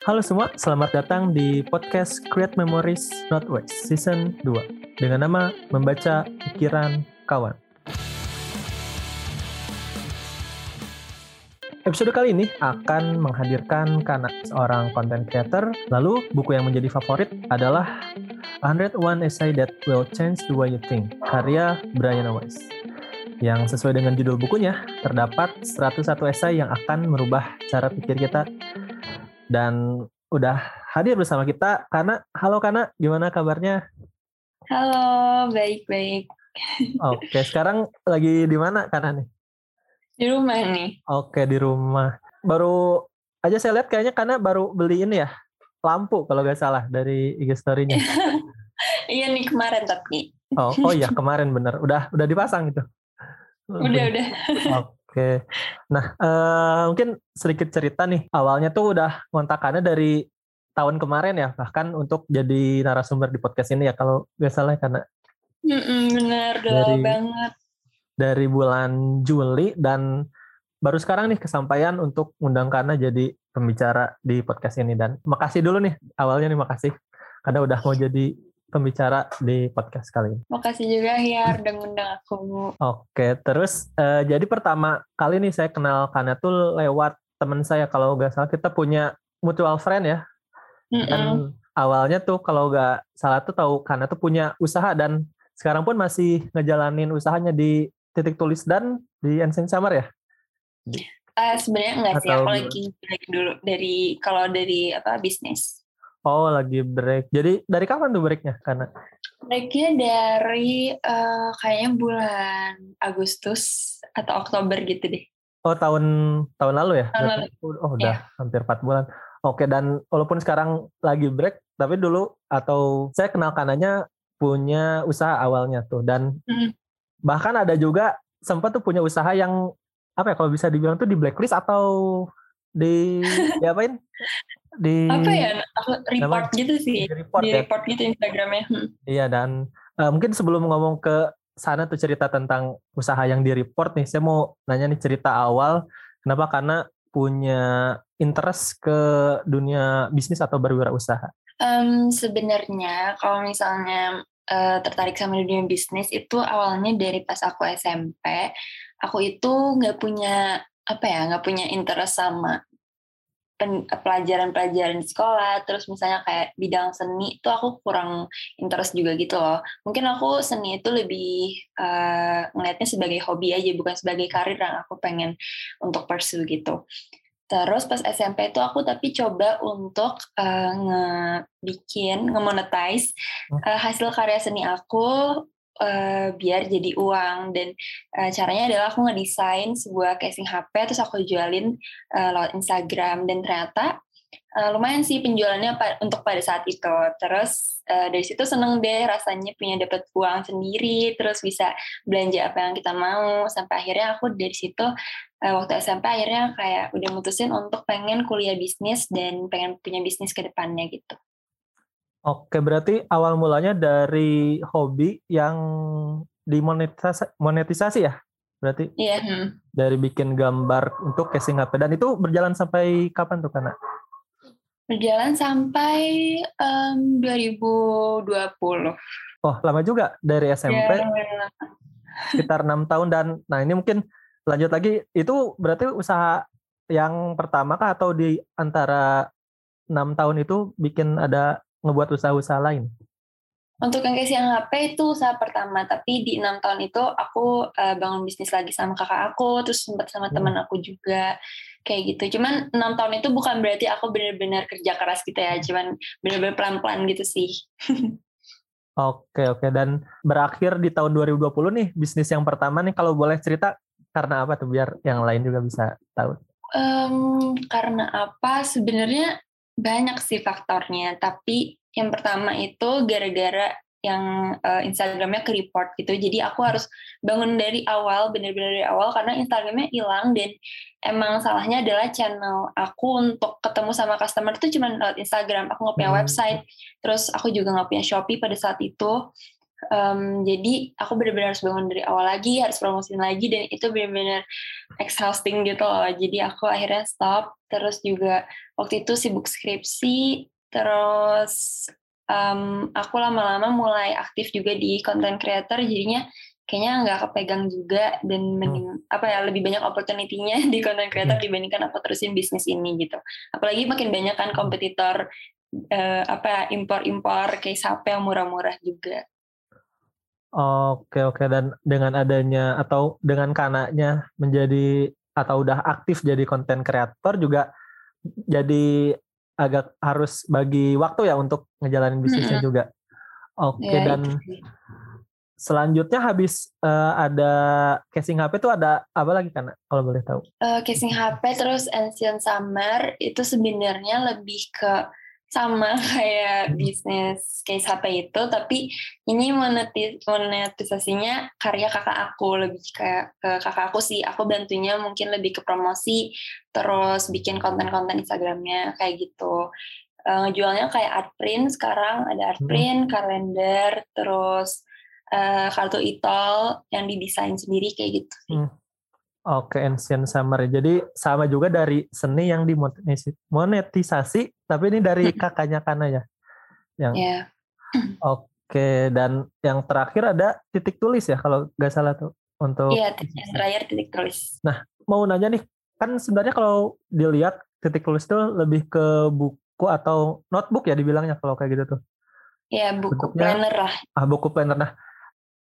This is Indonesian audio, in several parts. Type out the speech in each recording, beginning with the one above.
Halo semua, selamat datang di podcast Create Memories Not Waste Season 2 dengan nama Membaca Pikiran Kawan. Episode kali ini akan menghadirkan karena seorang content creator. Lalu buku yang menjadi favorit adalah 101 Essay That Will Change the Way You Think, karya Brian Weiss. Yang sesuai dengan judul bukunya, terdapat 101 esai yang akan merubah cara pikir kita dan udah hadir bersama kita karena halo Kana. Gimana kabarnya? Halo baik baik. Oke sekarang lagi di mana Kana nih? Di rumah nih. Oke di rumah. Baru aja saya lihat kayaknya karena baru beli ini ya lampu kalau gak salah dari IG story-nya. Iya nih kemarin tapi. Oh oh iya kemarin bener. Udah udah dipasang itu. Udah udah. Oke, nah uh, mungkin sedikit cerita nih. Awalnya tuh udah ngontakannya dari tahun kemarin ya, bahkan untuk jadi narasumber di podcast ini ya kalau nggak salah karena. Mm bener, udah dari, banget. Dari bulan Juli dan baru sekarang nih kesampaian untuk undang Kana jadi pembicara di podcast ini dan makasih dulu nih awalnya nih makasih karena udah mau jadi pembicara di podcast kali ini. Makasih juga ya udah ngundang aku. Oke, terus uh, jadi pertama kali nih saya kenal Kana tuh lewat teman saya kalau nggak salah kita punya mutual friend ya. Mm -mm. Dan awalnya tuh kalau nggak salah tuh tahu Kana tuh punya usaha dan sekarang pun masih ngejalanin usahanya di titik tulis dan di Ensign Summer ya. Uh, Sebenarnya enggak sih, aku lagi dulu dari kalau dari apa bisnis. Oh, lagi break. Jadi dari kapan tuh breaknya? Karena breaknya dari uh, kayaknya bulan Agustus atau Oktober gitu deh. Oh, tahun tahun lalu ya? Tahun lalu. Oh, udah yeah. hampir 4 bulan. Oke, dan walaupun sekarang lagi break, tapi dulu atau saya kenal kanannya punya usaha awalnya tuh dan mm. bahkan ada juga sempat tuh punya usaha yang apa ya kalau bisa dibilang tuh di blacklist atau di diapain di apa ya report nama, gitu sih di report, di ya? report gitu Instagramnya hmm. iya dan uh, mungkin sebelum ngomong ke sana tuh cerita tentang usaha yang di report nih saya mau nanya nih cerita awal kenapa karena punya interest ke dunia bisnis atau berwirausaha um, sebenarnya kalau misalnya uh, tertarik sama dunia bisnis itu awalnya dari pas aku SMP aku itu nggak punya apa ya nggak punya interest sama pelajaran-pelajaran di sekolah terus misalnya kayak bidang seni itu aku kurang interest juga gitu loh. Mungkin aku seni itu lebih uh, ngelihatnya sebagai hobi aja bukan sebagai karir yang aku pengen untuk pursue gitu. Terus pas SMP itu aku tapi coba untuk uh, ngebikin ngemonetize uh, hasil karya seni aku uh, biar jadi uang. Dan uh, caranya adalah aku ngedesain sebuah casing HP terus aku jualin uh, lewat Instagram. Dan ternyata uh, lumayan sih penjualannya untuk pada saat itu. Terus uh, dari situ seneng deh rasanya punya dapat uang sendiri terus bisa belanja apa yang kita mau. Sampai akhirnya aku dari situ uh, waktu SMP akhirnya kayak udah mutusin untuk pengen kuliah bisnis dan pengen punya bisnis ke depannya gitu. Oke, berarti awal mulanya dari hobi yang dimonetisasi monetisasi ya? Berarti Iya. Hmm. dari bikin gambar untuk casing HP dan itu berjalan sampai kapan tuh Kana? Berjalan sampai um, 2020. Oh, lama juga dari SMP. Ya, sekitar enam tahun dan nah ini mungkin lanjut lagi itu berarti usaha yang pertama kah atau di antara enam tahun itu bikin ada ngebuat usaha-usaha lain? Untuk yang HP itu usaha pertama, tapi di enam tahun itu aku uh, bangun bisnis lagi sama kakak aku, terus sempat sama hmm. teman aku juga kayak gitu. Cuman enam tahun itu bukan berarti aku benar-benar kerja keras gitu ya, cuman benar-benar pelan-pelan gitu sih. Oke oke dan berakhir di tahun 2020 nih bisnis yang pertama nih kalau boleh cerita karena apa tuh biar yang lain juga bisa tahu. Um, karena apa sebenarnya banyak sih faktornya, tapi yang pertama itu gara-gara yang uh, Instagramnya ke report gitu. Jadi aku harus bangun dari awal, bener-bener dari awal karena Instagramnya hilang dan emang salahnya adalah channel aku untuk ketemu sama customer itu cuma lewat Instagram. Aku nggak punya hmm. website, terus aku juga nggak punya Shopee pada saat itu. Um, jadi aku benar-benar harus bangun dari awal lagi, harus promosiin lagi dan itu benar-benar exhausting gitu loh. Jadi aku akhirnya stop. Terus juga waktu itu sibuk skripsi, terus um, aku lama-lama mulai aktif juga di content creator. Jadinya kayaknya nggak kepegang juga dan hmm. mending hmm. apa ya lebih banyak opportunity-nya di content creator hmm. dibandingkan aku terusin bisnis ini gitu. Apalagi makin banyak kan kompetitor uh, apa impor-impor case HP yang murah-murah juga. Oke oke dan dengan adanya atau dengan kanaknya menjadi atau udah aktif jadi konten kreator juga jadi agak harus bagi waktu ya untuk ngejalanin bisnisnya -hmm. juga. Oke ya, dan itu. selanjutnya habis uh, ada casing HP itu ada apa lagi kan kalau boleh tahu? Uh, casing HP terus Ancient Summer itu sebenarnya lebih ke sama kayak bisnis case HP itu tapi ini monetis monetisasinya karya kakak aku lebih kayak ke kakak aku sih aku bantunya mungkin lebih ke promosi terus bikin konten-konten Instagramnya kayak gitu uh, ngejualnya kayak art print sekarang ada art hmm. print hmm. kalender terus uh, kartu itol yang didesain sendiri kayak gitu hmm. Oke, Ancient Summer. Jadi sama juga dari seni yang dimonetisasi, tapi ini dari kakaknya Kana ya? Yang yeah. Oke, dan yang terakhir ada titik tulis ya kalau nggak salah tuh untuk Iya, yang terakhir titik tulis. Nah, mau nanya nih, kan sebenarnya kalau dilihat titik tulis itu lebih ke buku atau notebook ya dibilangnya kalau kayak gitu tuh. Iya, buku Bentuknya, planner lah. Ah, buku planner. Nah,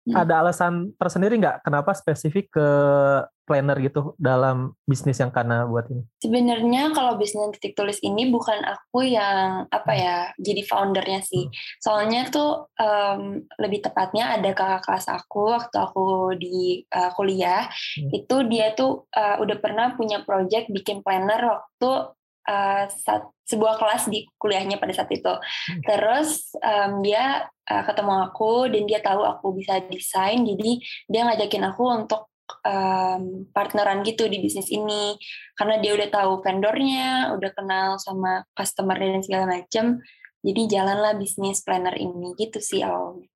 hmm. ada alasan tersendiri nggak kenapa spesifik ke planner gitu dalam bisnis yang karena buat ini? Sebenarnya kalau bisnis titik tulis ini bukan aku yang apa ya jadi foundernya sih. Hmm. Soalnya tuh um, lebih tepatnya ada kakak kelas aku waktu aku di uh, kuliah hmm. itu dia tuh uh, udah pernah punya project bikin planner waktu uh, saat, sebuah kelas di kuliahnya pada saat itu. Hmm. Terus um, dia uh, ketemu aku dan dia tahu aku bisa desain, jadi dia ngajakin aku untuk um, partneran gitu di bisnis ini karena dia udah tahu vendornya, udah kenal sama customer dan segala macam. Jadi jalanlah bisnis planner ini gitu sih awalnya.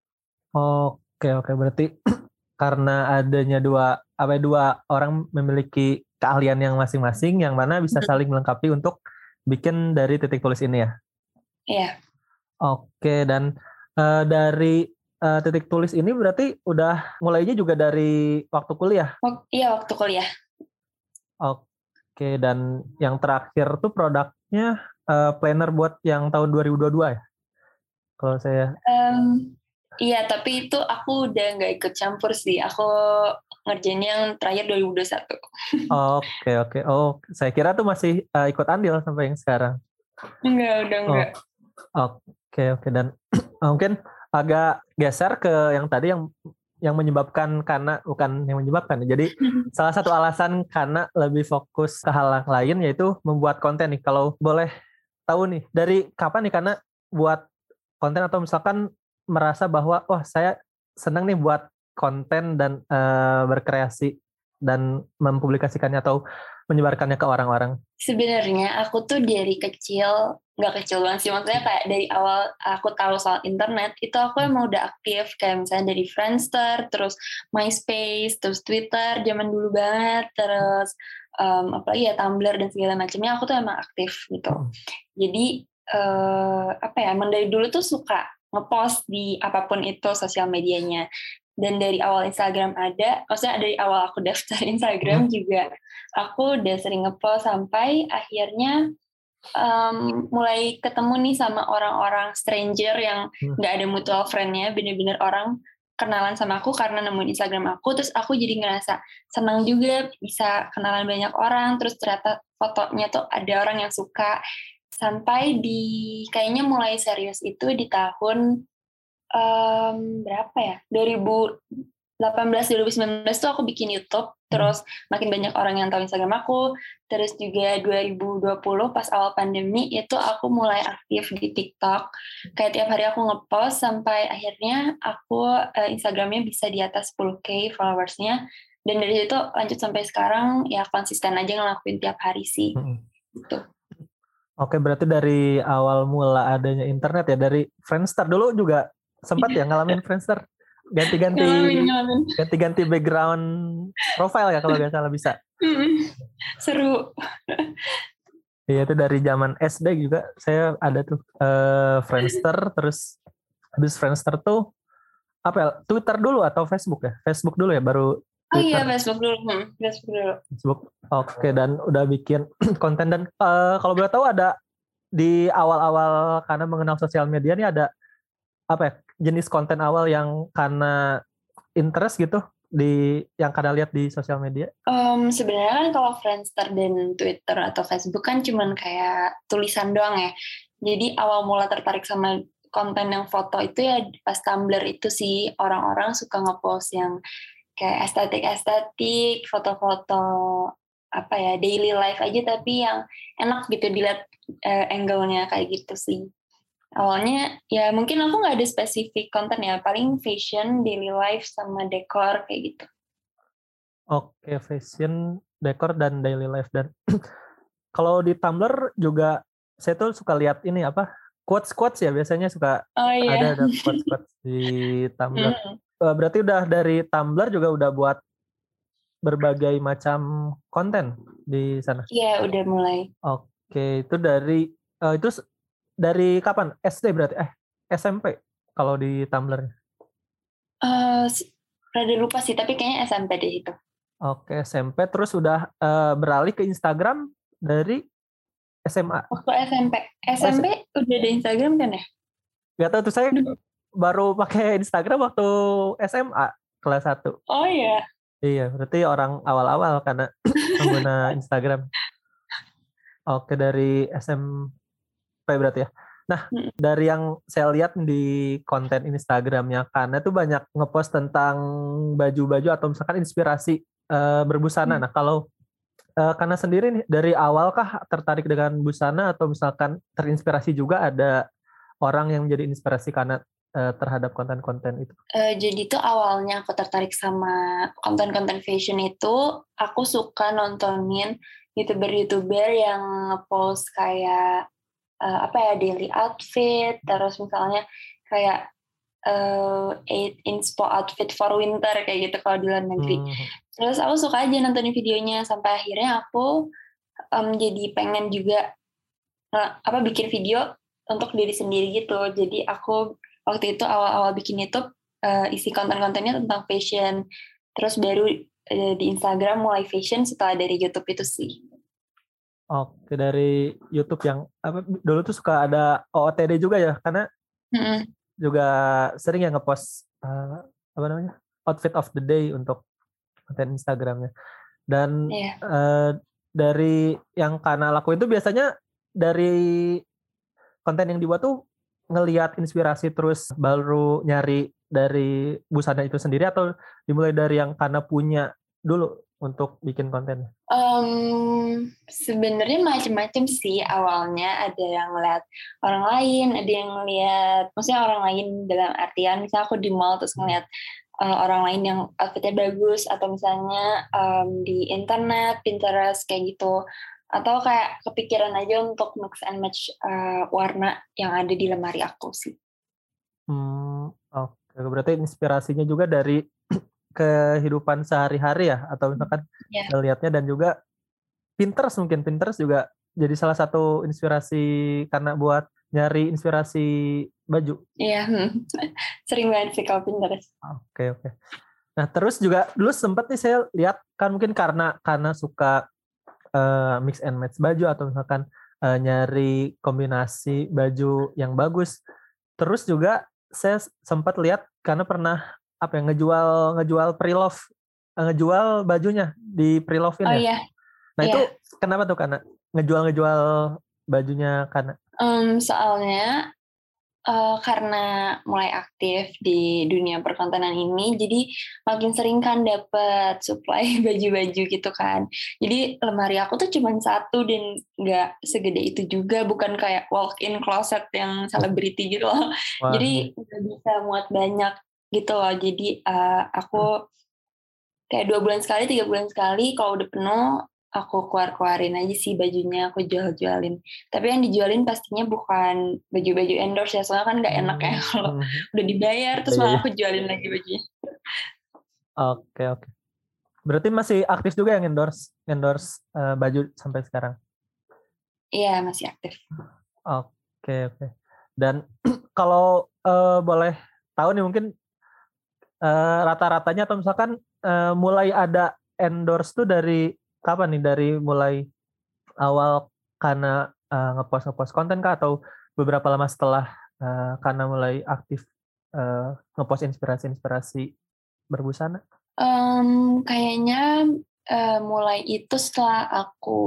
Oke oke berarti karena adanya dua apa ya, dua orang memiliki keahlian yang masing-masing yang mana bisa saling melengkapi untuk bikin dari titik tulis ini ya. Iya. Oke dan uh, dari uh, titik tulis ini berarti udah mulainya juga dari waktu kuliah? Oh, iya, waktu kuliah. Oke, dan yang terakhir tuh produknya uh, planner buat yang tahun 2022 ya? Kalau saya... Um, iya, tapi itu aku udah nggak ikut campur sih. Aku ngerjain yang terakhir 2021. Oke, oke. Oh, saya kira tuh masih uh, ikut andil sampai yang sekarang. Enggak, udah enggak. Oh, oke, oke. Dan mungkin agak geser ke yang tadi yang yang menyebabkan karena bukan yang menyebabkan jadi salah satu alasan karena lebih fokus ke hal lain yaitu membuat konten nih kalau boleh tahu nih dari kapan nih karena buat konten atau misalkan merasa bahwa wah saya senang nih buat konten dan uh, berkreasi dan mempublikasikannya atau menyebarkannya ke orang-orang? Sebenarnya aku tuh dari kecil nggak kecil banget sih maksudnya kayak dari awal aku tahu soal internet itu aku hmm. emang udah aktif kayak misalnya dari Friendster terus MySpace terus Twitter zaman dulu banget terus um, apalagi ya Tumblr dan segala macamnya aku tuh emang aktif gitu hmm. jadi uh, apa ya emang dari dulu tuh suka ngepost di apa pun itu sosial medianya dan dari awal Instagram ada, maksudnya dari awal aku daftar Instagram hmm. juga, aku udah sering ngepost sampai akhirnya um, mulai ketemu nih sama orang-orang stranger yang hmm. nggak ada mutual friendnya, bener-bener orang kenalan sama aku karena nemuin Instagram aku, terus aku jadi ngerasa senang juga bisa kenalan banyak orang, terus ternyata fotonya tuh ada orang yang suka, sampai di kayaknya mulai serius itu di tahun um, berapa ya 2018 2019 tuh aku bikin YouTube hmm. terus makin banyak orang yang tahu Instagram aku terus juga 2020 pas awal pandemi itu aku mulai aktif di TikTok kayak tiap hari aku ngepost sampai akhirnya aku uh, Instagramnya bisa di atas 10k followersnya dan dari situ lanjut sampai sekarang ya konsisten aja ngelakuin tiap hari sih hmm. gitu. Oke, berarti dari awal mula adanya internet ya dari Friendster dulu juga sempat ya ngalamin Friendster ganti-ganti ganti-ganti background profile ya kalau nggak salah bisa. Seru. Iya itu dari zaman SD juga saya ada tuh eh, Friendster terus habis Friendster tuh apa ya Twitter dulu atau Facebook ya Facebook dulu ya baru Oh iya, Twitter. Facebook dulu. Hmm, Facebook dulu. Facebook oke dan udah bikin konten dan eh, kalau boleh tahu ada di awal-awal karena mengenal sosial media nih ada apa ya jenis konten awal yang karena interest gitu di yang karena lihat di sosial media Em, sebenarnya kan kalau Friendster dan Twitter atau Facebook kan cuman kayak tulisan doang ya. Jadi awal mula tertarik sama konten yang foto itu ya pas Tumblr itu sih orang-orang suka ngepost yang kayak estetik-estetik, foto-foto apa ya daily life aja tapi yang enak gitu dilihat eh, angle-nya kayak gitu sih. Awalnya ya mungkin aku nggak ada spesifik konten ya, paling fashion, daily life sama dekor kayak gitu. Oke, fashion, dekor dan daily life dan kalau di Tumblr juga saya tuh suka lihat ini apa quotes quotes ya biasanya suka Oh ada iya. ada quotes quotes di Tumblr. Hmm. Eh, Berarti udah dari Tumblr juga udah buat berbagai macam konten di sana. Iya, udah mulai. Oke, itu dari eh, itu dari kapan? SD berarti? Eh, SMP kalau di Tumblr. Eh, s- rada lupa sih, tapi kayaknya SMP deh itu. Oke, SMP terus udah eh, beralih ke Instagram dari SMA. Waktu SMP. SMP udah ada Instagram kan ya? Gak tahu tuh saya Aduh. baru pakai Instagram waktu SMA kelas 1. Oh iya. Iya, berarti orang awal-awal karena pengguna Instagram. Oke, dari SMP berarti ya. Nah, dari yang saya lihat di konten Instagramnya karena tuh banyak ngepost tentang baju-baju atau misalkan inspirasi eh, berbusana. Hmm. Nah, kalau eh, karena sendiri nih dari awal kah tertarik dengan busana atau misalkan terinspirasi juga ada orang yang menjadi inspirasi karena eh, terhadap konten-konten itu? Eh, jadi tuh awalnya aku tertarik sama konten-konten fashion itu, aku suka nontonin youtuber-youtuber yang ngepost kayak eh, apa ya daily outfit, terus misalnya kayak eh eight inspo outfit for winter kayak gitu kalau di luar negeri. Hmm. Terus aku suka aja nontonin videonya sampai akhirnya aku em, jadi pengen juga eh, apa bikin video untuk diri sendiri gitu. Jadi aku waktu itu awal-awal bikin YouTube eh, isi konten-kontennya tentang fashion. Terus baru eh, di Instagram mulai fashion setelah dari YouTube itu sih. Oke dari YouTube yang apa dulu tuh suka ada OOTD juga ya karena Mm-mm. juga sering yang ngepost eh, apa namanya outfit of the day untuk konten Instagramnya dan Iya. eh, dari yang karena laku itu biasanya dari konten yang dibuat tuh ngelihat inspirasi terus baru nyari dari busana itu sendiri atau dimulai dari yang karena punya dulu untuk bikin konten. Em, sebenarnya macam-macam sih awalnya ada yang ngeliat orang lain, ada yang ngeliat, maksudnya orang lain dalam artian misalnya aku di mall terus ngeliat eh, orang lain yang outfitnya bagus atau misalnya em, di internet, Pinterest kayak gitu, atau kayak kepikiran aja untuk mix and match eh, warna yang ada di lemari aku sih. Hmm, oke. Berarti inspirasinya juga dari kehidupan sehari-hari ya, atau misalkan Iya. melihatnya dan juga Pinterest mungkin Pinterest juga jadi salah satu inspirasi karena buat nyari inspirasi baju. Iya, hmm. sering banget sih kalau Pinterest. Oke oke. Nah terus juga dulu sempat nih saya lihat kan mungkin karena karena suka eh, mix and match baju atau misalkan eh, nyari kombinasi baju yang bagus. Terus juga saya sempat lihat karena pernah apa ya ngejual ngejual pre-love eh, ngejual bajunya di pre-love-in Oh ya. iya, Nah iya. itu kenapa tuh karena ngejual ngejual bajunya karena Em, soalnya eh, karena mulai aktif di dunia perkontenan ini, jadi makin sering kan dapat supply baju-baju gitu kan. Jadi lemari aku tuh cuma satu dan nggak segede itu juga, bukan kayak walk-in closet yang selebriti gitu loh. wah, Jadi nggak bisa muat banyak gitu loh. Jadi eh, aku kayak dua bulan sekali, tiga bulan sekali, kalau udah penuh aku keluar-keluarin aja sih bajunya aku jual-jualin. Tapi yang dijualin pastinya bukan baju-baju endorse ya, soalnya kan nggak enak ya hmm. kalau hmm. udah dibayar terus iya, malah iya. aku jualin lagi bajunya. Oke oke. Berarti masih aktif juga yang endorse endorse uh, baju sampai sekarang? Iya masih aktif. Oke oke. Dan kalau uh, boleh tahu nih mungkin uh, rata-ratanya atau misalkan uh, mulai ada endorse tuh dari kapan nih dari mulai awal karena uh, ngepost ngepost konten kah atau beberapa lama setelah uh, karena mulai aktif uh, ngepost inspirasi-inspirasi berbusana? Um, kayaknya uh, mulai itu setelah aku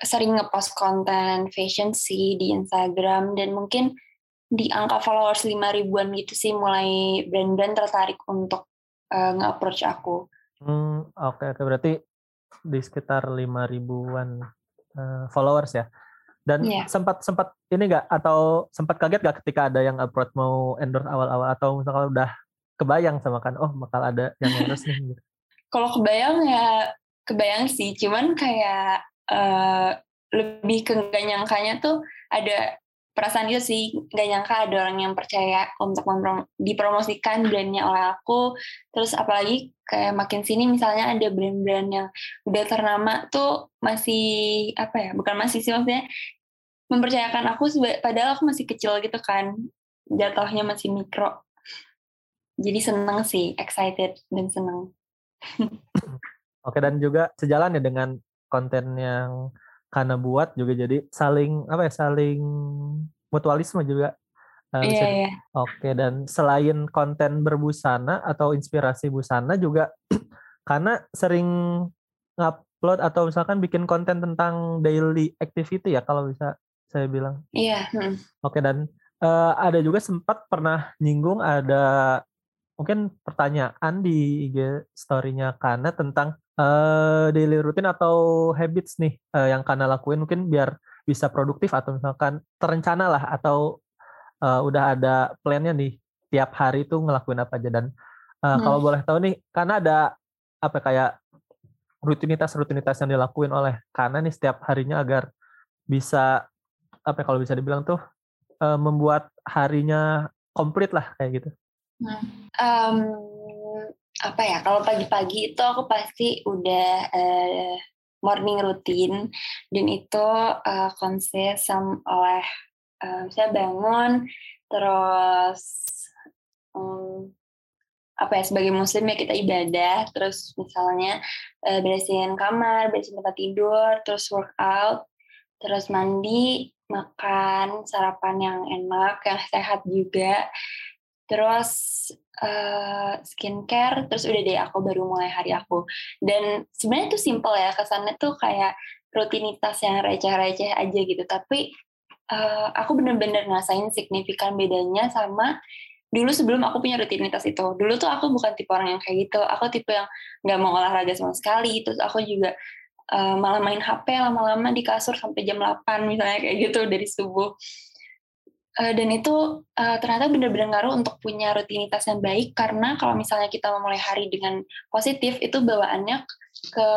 sering ngepost konten fashion sih di Instagram dan mungkin di angka followers lima ribuan gitu sih mulai brand-brand tertarik untuk uh, nge-approach aku. Hmm, oke okay, oke okay. berarti di sekitar lima ribuan uh, followers ya. Dan yeah. sempat sempat ini enggak atau sempat kaget gak ketika ada yang approach mau endorse awal-awal atau misalnya udah kebayang sama kan oh bakal ada yang endorse nih gitu. Kalau kebayang ya kebayang sih, cuman kayak uh, lebih ke gak nyangkanya tuh ada perasaan itu sih. Gak nyangka ada orang yang percaya untuk dipromosikan brandnya oleh aku. Terus apalagi kayak makin sini misalnya ada brand-brand yang udah ternama tuh masih apa ya bukan masih sih maksudnya mempercayakan aku padahal aku masih kecil gitu kan. Jatuhnya masih mikro. Jadi seneng sih excited dan seneng. Oke dan juga sejalan ya dengan konten yang karena buat juga jadi saling apa ya saling mutualisme juga uh, iya, iya. Oke dan selain konten berbusana atau inspirasi busana juga karena sering ngupload atau misalkan bikin konten tentang daily activity ya kalau bisa saya bilang. Iya. Hmm. Oke dan uh, ada juga sempat pernah nyinggung ada mungkin pertanyaan di IG story-nya Kana tentang uh, daily routine atau habits nih uh, yang Kana lakuin mungkin biar bisa produktif atau misalkan terencana lah atau uh, udah ada plannya nih tiap hari itu ngelakuin apa aja dan uh, hmm. kalau boleh tahu nih karena ada apa kayak rutinitas-rutinitas yang dilakuin oleh Kana nih setiap harinya agar bisa apa ya, kalau bisa dibilang tuh uh, membuat harinya komplit lah kayak gitu. Um, apa ya kalau pagi-pagi itu aku pasti udah uh, morning routine. Dan itu uh, konsist oleh uh, saya bangun terus um, apa ya sebagai muslim ya kita ibadah. Terus misalnya uh, beresin kamar beresin tempat tidur terus workout terus mandi makan sarapan yang enak yang sehat juga terus uh, skincare terus udah deh aku baru mulai hari aku. Dan sebenarnya itu simple ya kesannya tuh kayak rutinitas yang receh-receh aja gitu. Tapi uh, aku bener-bener ngerasain signifikan bedanya sama dulu sebelum aku punya rutinitas itu. Dulu tuh aku bukan tipe orang yang kayak gitu. Aku tipe yang nggak mau olahraga sama sekali. Terus aku juga uh, malah main HP lama-lama di kasur sampai jam 8 misalnya kayak gitu dari subuh Uh, dan itu uh, ternyata benar-benar ngaruh untuk punya rutinitas yang baik. Karena kalau misalnya kita memulai hari dengan positif itu bawaannya ke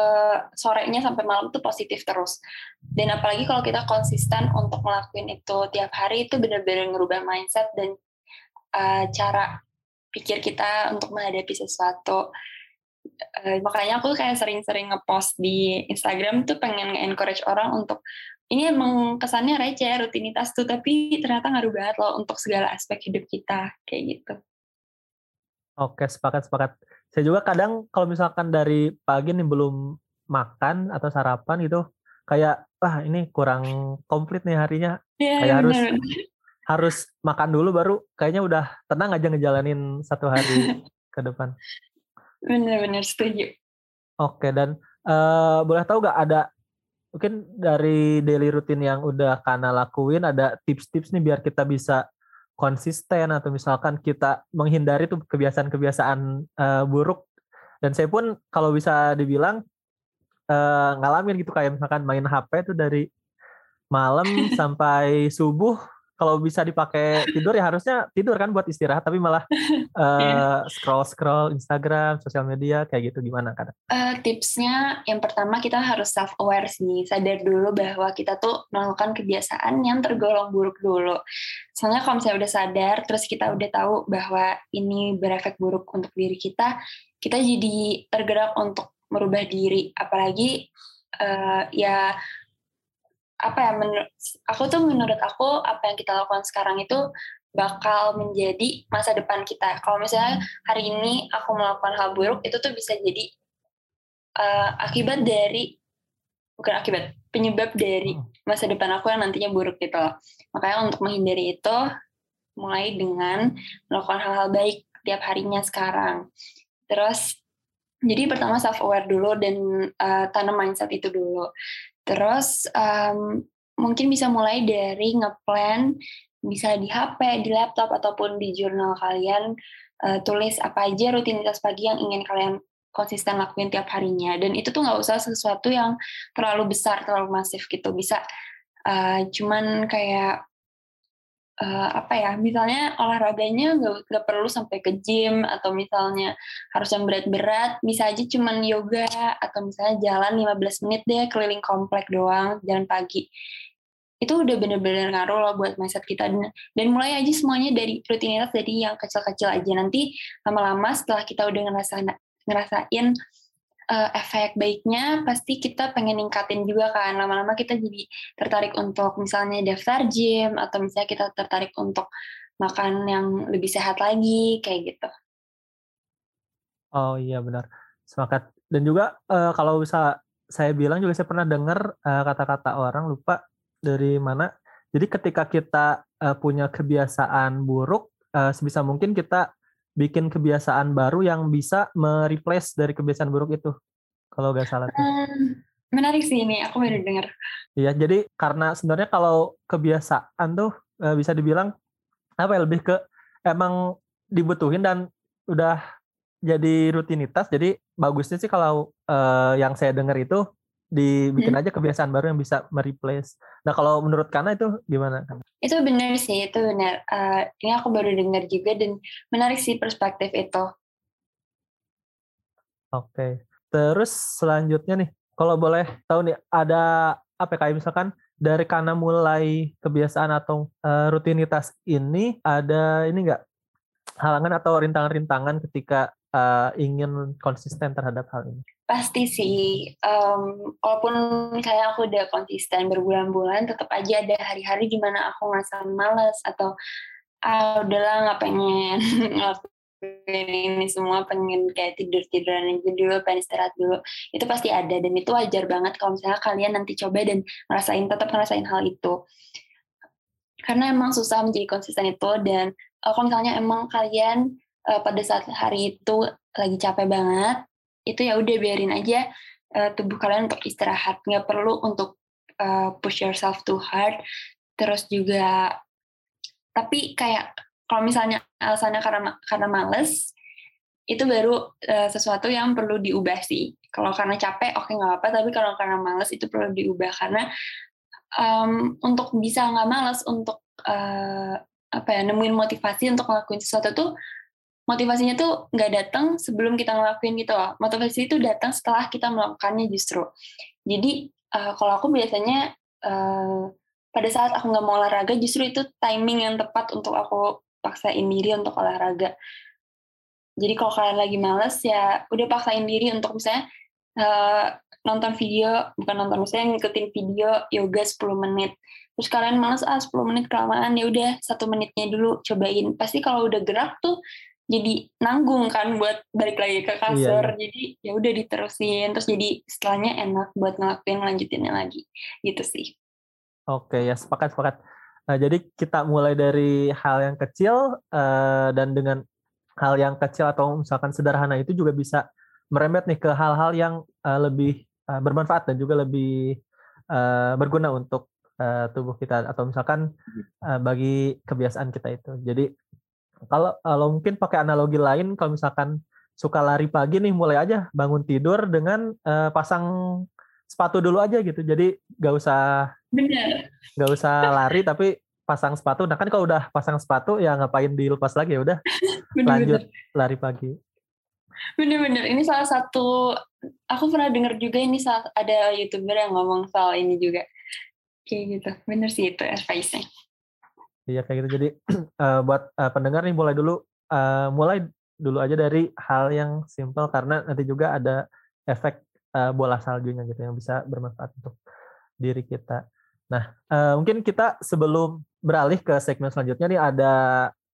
sorenya sampai malam itu positif terus. Dan apalagi kalau kita konsisten untuk ngelakuin itu tiap hari itu benar-benar ngerubah mindset dan uh, cara pikir kita untuk menghadapi sesuatu. Uh, makanya aku kayak sering-sering ngepost di Instagram tuh pengen nge-encourage orang untuk ini emang kesannya receh rutinitas tuh tapi ternyata ngaruh banget loh untuk segala aspek hidup kita kayak gitu. Oke sepakat sepakat. Saya juga kadang kalau misalkan dari pagi nih belum makan atau sarapan gitu kayak wah ini kurang komplit nih harinya ya, kayak harus harus makan dulu baru kayaknya udah tenang aja ngejalanin satu hari ke depan. Bener-bener setuju. Oke dan uh, boleh tahu gak ada mungkin dari daily routine yang udah Kana lakuin ada tips-tips nih biar kita bisa konsisten atau misalkan kita menghindari tuh kebiasaan-kebiasaan uh, buruk. Dan saya pun kalau bisa dibilang uh, ngalamin gitu kayak misalkan main HP tuh dari malam sampai subuh kalau bisa dipakai tidur ya harusnya tidur kan buat istirahat tapi malah uh, scroll scroll Instagram sosial media kayak gitu gimana kan uh, tipsnya yang pertama kita harus self aware sih sadar dulu bahwa kita tuh melakukan kebiasaan yang tergolong buruk dulu. Soalnya kalau misalnya udah sadar terus kita udah tahu bahwa ini berefek buruk untuk diri kita kita jadi tergerak untuk merubah diri. Apalagi uh, ya apa ya menurut aku tuh menurut aku apa yang kita lakukan sekarang itu bakal menjadi masa depan kita. Kalau misalnya hari ini aku melakukan hal buruk itu tuh bisa jadi uh, akibat dari bukan akibat penyebab dari hmm. masa depan aku yang nantinya buruk gitu loh. Makanya untuk menghindari itu mulai dengan melakukan hal-hal baik tiap harinya sekarang. Terus jadi pertama self aware dulu dan uh, tanam mindset itu dulu. Terus um, mungkin bisa mulai dari ngeplan bisa di HP, di laptop ataupun di jurnal kalian uh, tulis apa aja rutinitas pagi yang ingin kalian konsisten lakuin tiap harinya. Dan itu tuh nggak usah sesuatu yang terlalu besar terlalu masif gitu. Bisa uh, cuman kayak uh, apa ya misalnya olahraganya nggak perlu sampai ke gym atau misalnya harus yang berat-berat bisa aja cuman yoga atau misalnya jalan 15 menit deh keliling komplek doang jalan pagi. Itu udah bener-bener ngaruh loh buat mindset kita. Dan, dan mulai aja semuanya dari rutinitas dari yang kecil-kecil aja. Nanti lama-lama setelah kita udah ngerasain ngerasain uh, efek baiknya pasti kita pengen ningkatin juga kan lama-lama kita jadi tertarik untuk misalnya daftar gym atau misalnya kita tertarik untuk makan yang lebih sehat lagi kayak gitu. Oh iya benar semangat dan juga uh, kalau bisa saya bilang juga saya pernah dengar uh, kata-kata orang lupa dari mana. Jadi ketika kita uh, punya kebiasaan buruk, uh, sebisa mungkin kita bikin kebiasaan baru yang bisa mereplace dari kebiasaan buruk itu. Kalau nggak salah. Um, menarik sih ini, aku baru dengar. Iya, jadi karena sebenarnya kalau kebiasaan tuh uh, bisa dibilang apa ya lebih ke emang dibutuhin dan udah jadi rutinitas. Jadi bagusnya sih kalau uh, yang saya dengar itu dibikin hmm. aja kebiasaan baru yang bisa mereplace. Nah kalau menurut Kana itu gimana? Itu benar sih, itu benar. Uh, ini aku baru dengar juga dan menarik sih perspektif itu. Oke, okay. terus selanjutnya nih, kalau boleh tahu nih ada apa ya, kayak misalkan dari Kana mulai kebiasaan atau uh, rutinitas ini ada ini enggak halangan atau rintangan-rintangan ketika uh, ingin konsisten terhadap hal ini? Pasti sih, um, walaupun misalnya aku udah konsisten berbulan-bulan, tetap aja ada hari-hari di mana aku ngerasa males atau ah udahlah nggak pengen ngelakuin ini semua, pengen kayak tidur-tiduran aja dulu, pengen istirahat dulu. Itu pasti ada dan itu wajar banget kalau misalnya kalian nanti coba dan ngerasain tetap ngerasain hal itu. Karena emang susah menjadi konsisten itu dan uh, kalau misalnya emang kalian uh, pada saat hari itu lagi capek banget, itu ya udah biarin aja uh, tubuh kalian untuk istirahat. Nggak perlu untuk uh, push yourself too hard. Terus juga tapi kayak kalau misalnya alasannya karena karena males itu baru uh, sesuatu yang perlu diubah sih. Kalau karena capek oke okay, nggak apa-apa. Tapi kalau karena males itu perlu diubah. Karena um, untuk bisa nggak males untuk uh, apa ya nemuin motivasi untuk ngelakuin sesuatu tuh motivasinya tuh nggak datang sebelum kita ngelakuin gitu loh. Motivasi itu datang setelah kita melakukannya justru. Jadi uh, kalau aku biasanya uh, pada saat aku nggak mau olahraga justru itu timing yang tepat untuk aku paksain diri untuk olahraga. Jadi kalau kalian lagi males ya udah paksain diri untuk misalnya uh, nonton video, bukan nonton misalnya ngikutin video yoga 10 menit. Terus kalian males ah 10 menit kelamaan ya udah satu menitnya dulu cobain. Pasti kalau udah gerak tuh jadi nanggung kan buat balik lagi ke kasur. iya, iya. jadi ya udah diterusin terus jadi setelahnya enak buat ngelakuin lanjutinnya lagi. Gitu sih. Oke ya sepakat sepakat. Nah jadi kita mulai dari hal yang kecil uh, dan dengan hal yang kecil atau misalkan sederhana itu juga bisa merembet nih ke hal-hal yang uh, lebih uh, bermanfaat dan juga lebih uh, berguna untuk uh, tubuh kita atau misalkan uh, bagi kebiasaan kita itu. Jadi kalau kalau mungkin pakai analogi lain, kalau misalkan suka lari pagi nih, mulai aja bangun tidur dengan uh, pasang sepatu dulu aja gitu. Jadi nggak usah Bener. nggak usah lari, tapi pasang sepatu. Nah kan kalau udah pasang sepatu ya ngapain dilepas lagi ya udah lanjut lari pagi. Bener-bener ini salah satu aku pernah dengar juga ini salah, ada youtuber yang ngomong soal ini juga kayak gitu. Bener sih itu advice-nya. Iya kayak gitu. Jadi uh, buat uh, pendengar nih mulai dulu uh, mulai dulu aja dari hal yang simple karena nanti juga ada efek uh, bola saljunya gitu yang bisa bermanfaat untuk diri kita. Nah, uh, mungkin kita sebelum beralih ke segmen selanjutnya nih ada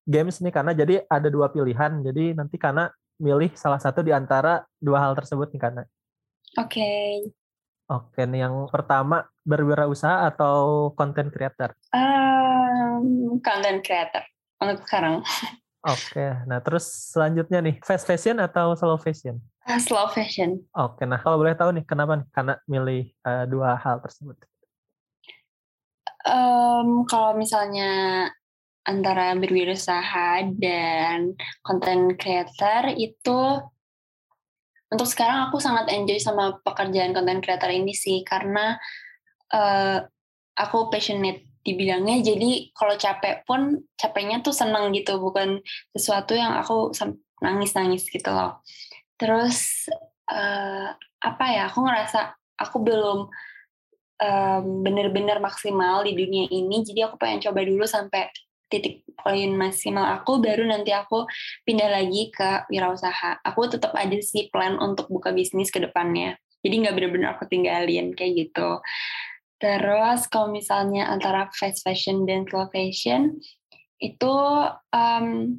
games nih karena jadi ada dua pilihan. Jadi nanti karena milih salah satu di antara dua hal tersebut nih karena. Oke. Okay. Oke, nih yang pertama berwirausaha atau content creator? Um, content creator untuk sekarang. Oke, nah terus selanjutnya nih fast fashion atau slow fashion? Uh, slow fashion. Oke, nah kalau boleh tahu nih kenapa nih karena milih uh, dua hal tersebut? Um, kalau misalnya antara berwirausaha dan content creator itu untuk sekarang aku sangat enjoy sama pekerjaan content creator ini sih karena uh, aku passionate di bidangnya jadi kalau capek pun capeknya tuh senang gitu bukan sesuatu yang aku nangis-nangis gitu loh. Terus uh, apa ya aku ngerasa aku belum um, bener-bener maksimal di dunia ini jadi aku pengen coba dulu sampai titik poin maksimal aku baru nanti aku pindah lagi ke wirausaha. Aku tetap ada sih plan untuk buka bisnis ke depannya jadi nggak bener-bener aku tinggalin kayak gitu Terus kalau misalnya antara fast fashion dan slow fashion itu um,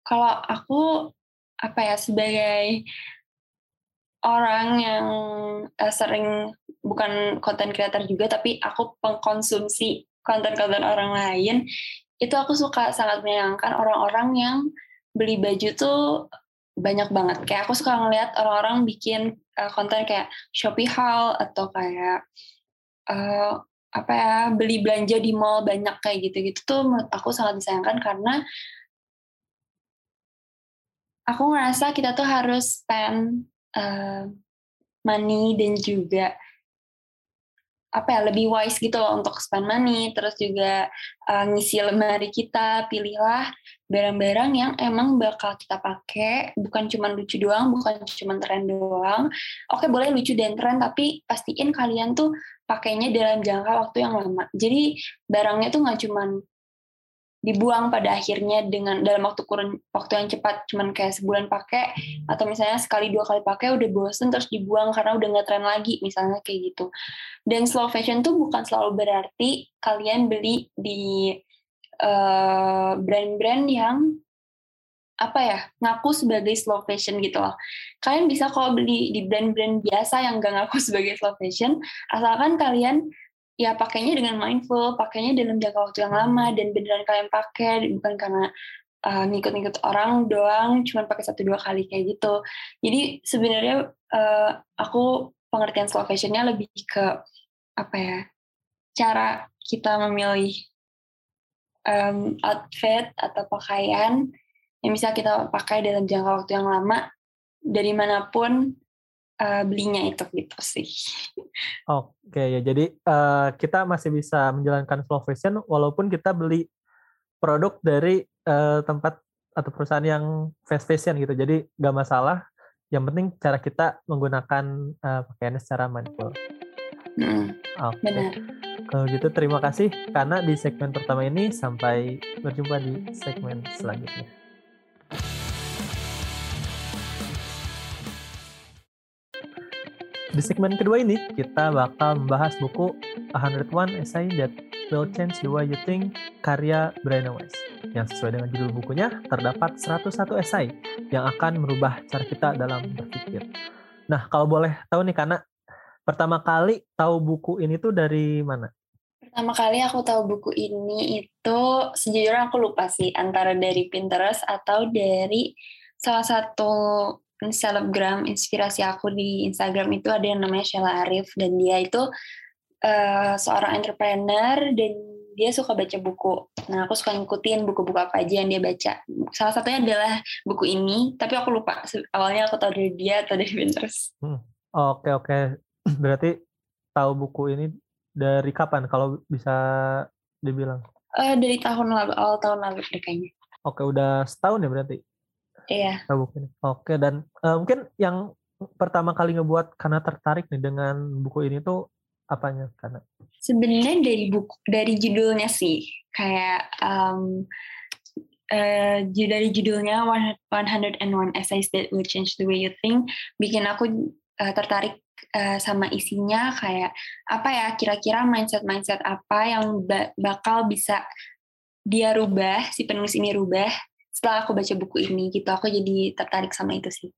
kalau aku apa ya sebagai orang yang uh, sering bukan konten creator juga tapi aku pengkonsumsi konten-konten orang lain itu aku suka sangat menyayangkan orang-orang yang beli baju tuh banyak banget. Kayak aku suka ngeliat orang-orang bikin uh, konten kayak Shopee haul atau kayak uh, apa ya beli belanja di mall banyak kayak gitu-gitu tuh menurut aku sangat disayangkan karena aku ngerasa kita tuh harus spend uh, money dan juga apa ya lebih wise gitu loh untuk spend money terus juga uh, ngisi lemari kita pilihlah barang-barang yang emang bakal kita pakai bukan cuma lucu doang bukan cuma tren doang. Oke boleh lucu dan tren tapi pastiin kalian tuh pakainya dalam jangka waktu yang lama. Jadi barangnya tuh nggak cuma dibuang pada akhirnya dengan dalam waktu kurun waktu yang cepat cuman kayak sebulan pakai atau misalnya sekali dua kali pakai udah bosen terus dibuang karena udah nggak tren lagi misalnya kayak gitu. Dan slow fashion tuh bukan selalu berarti kalian beli di eh, brand-brand yang apa ya ngaku sebagai slow fashion gitu loh kalian bisa kalau beli di brand-brand biasa yang gak ngaku sebagai slow fashion asalkan kalian ya pakainya dengan mindful, pakainya dalam jangka waktu yang lama dan beneran kalian pakai bukan karena uh, ngikut-ngikut orang doang, cuma pakai satu dua kali kayak gitu. Jadi sebenarnya uh, aku pengertian slow fashionnya lebih ke apa ya cara kita memilih um, outfit atau pakaian yang bisa kita pakai dalam jangka waktu yang lama dari mana pun uh, belinya itu gitu sih. Oke ya, jadi uh, kita masih bisa menjalankan slow fashion walaupun kita beli produk dari uh, tempat atau perusahaan yang fast fashion gitu. Jadi nggak masalah. Yang penting cara kita menggunakan uh, pakaiannya secara mindful. Hmm, Oke. Benar. Kalau gitu terima kasih karena di segmen pertama ini sampai berjumpa di segmen selanjutnya. Di segmen kedua ini, kita bakal membahas buku 101 Essay That Will Change the Way You Think karya Brian Weiss. Yang sesuai dengan judul bukunya, terdapat 101 esai yang akan merubah cara kita dalam berpikir. Nah, kalau boleh tahu nih, karena pertama kali tahu buku ini tuh dari mana? Pertama kali aku tahu buku ini itu sejujurnya aku lupa sih antara dari Pinterest atau dari salah satu selebgram inspirasi aku di Instagram itu ada yang namanya Sheila Arif dan dia itu uh, seorang entrepreneur dan dia suka baca buku. Nah, aku suka ngikutin buku-buku apa aja yang dia baca. Salah satunya adalah buku ini, tapi aku lupa awalnya aku tahu dari dia atau dari Pinterest. Hmm. Oke, oke. Berarti tahu buku ini dari kapan kalau bisa dibilang? Uh, dari tahun lalu, awal tahun lalu deh kayaknya. Oke, udah setahun ya berarti? Iya. Oh, Oke, dan uh, mungkin yang pertama kali ngebuat karena tertarik nih dengan buku ini tuh apanya karena? Sebenarnya dari buku dari judulnya sih kayak um, uh, dari judulnya 101 Essays That Will Change the Way You Think bikin aku uh, tertarik uh, sama isinya kayak apa ya kira-kira mindset-mindset apa yang ba bakal bisa dia rubah si penulis ini rubah setelah aku baca buku ini gitu aku jadi tertarik sama itu sih.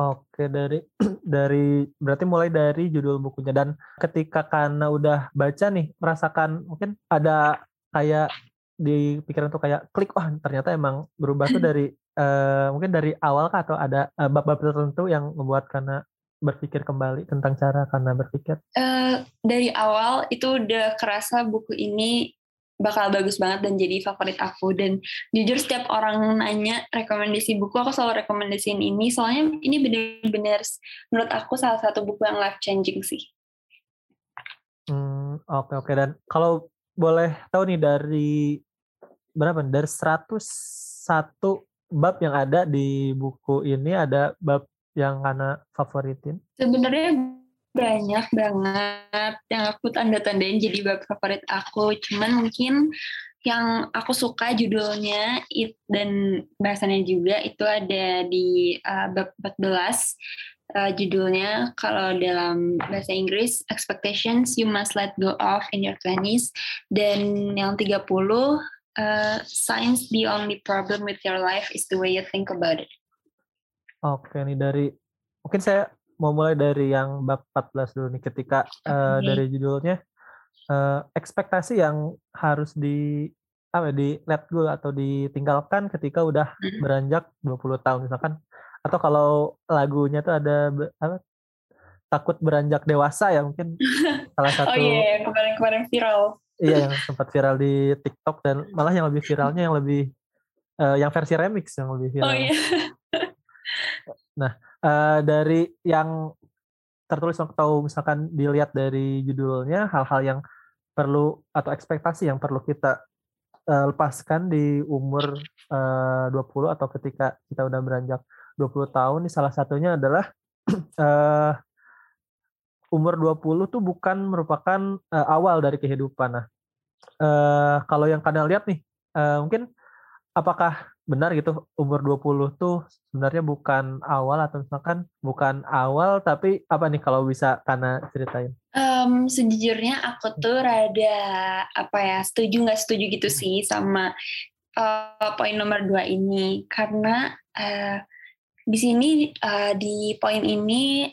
Oke, dari dari berarti mulai dari judul bukunya dan ketika karena udah baca nih merasakan mungkin ada kayak di pikiran tuh kayak klik wah ternyata emang berubah tuh dari uh, mungkin dari awal kah atau ada bab-bab uh, tertentu yang membuat karena berpikir kembali tentang cara karena berpikir? Uh, dari awal itu udah kerasa buku ini bakal bagus banget dan jadi favorit aku dan jujur setiap orang nanya rekomendasi buku aku selalu rekomendasiin ini soalnya ini benar-benar menurut aku salah satu buku yang life changing sih. Hmm, oke okay, oke okay. dan kalau boleh tahu nih dari berapa dari 101 bab yang ada di buku ini ada bab yang karena favoritin? Sebenarnya banyak banget yang aku tanda-tandain jadi bab favorit aku. Cuman mungkin yang aku suka judulnya it dan bahasanya juga itu ada di uh, bab 14 uh, judulnya kalau dalam bahasa Inggris expectations you must let go of in your 20s dan yang 30 uh, science the only problem with your life is the way you think about it. Oke, nih dari mungkin saya mau mulai dari yang bab 14 dulu nih ketika uh, dari judulnya uh, ekspektasi yang harus di apa ya, di let go atau ditinggalkan ketika udah hmm. beranjak 20 tahun misalkan atau kalau lagunya tuh ada apa takut beranjak dewasa ya mungkin salah satu Oh iya, yeah. kemarin-kemarin viral. Iya, yang sempat viral di TikTok dan malah yang lebih viralnya yang lebih uh, yang versi remix yang lebih viral. Oh iya. Nah, uh, dari yang tertulis atau misalkan dilihat dari judulnya hal-hal yang perlu atau ekspektasi yang perlu kita uh, lepaskan di umur uh, 20 atau ketika kita udah beranjak 20 tahun nih salah satunya adalah uh, umur 20 tuh bukan merupakan uh, awal dari kehidupan. Nah, uh, kalau yang kalian lihat nih, uh, mungkin apakah benar gitu umur 20 tuh sebenarnya bukan awal atau misalkan bukan awal tapi apa nih kalau bisa karena ceritain? Um, sejujurnya aku tuh rada apa ya setuju nggak setuju gitu hmm. sih sama uh, poin nomor dua ini karena uh, di sini uh, di poin ini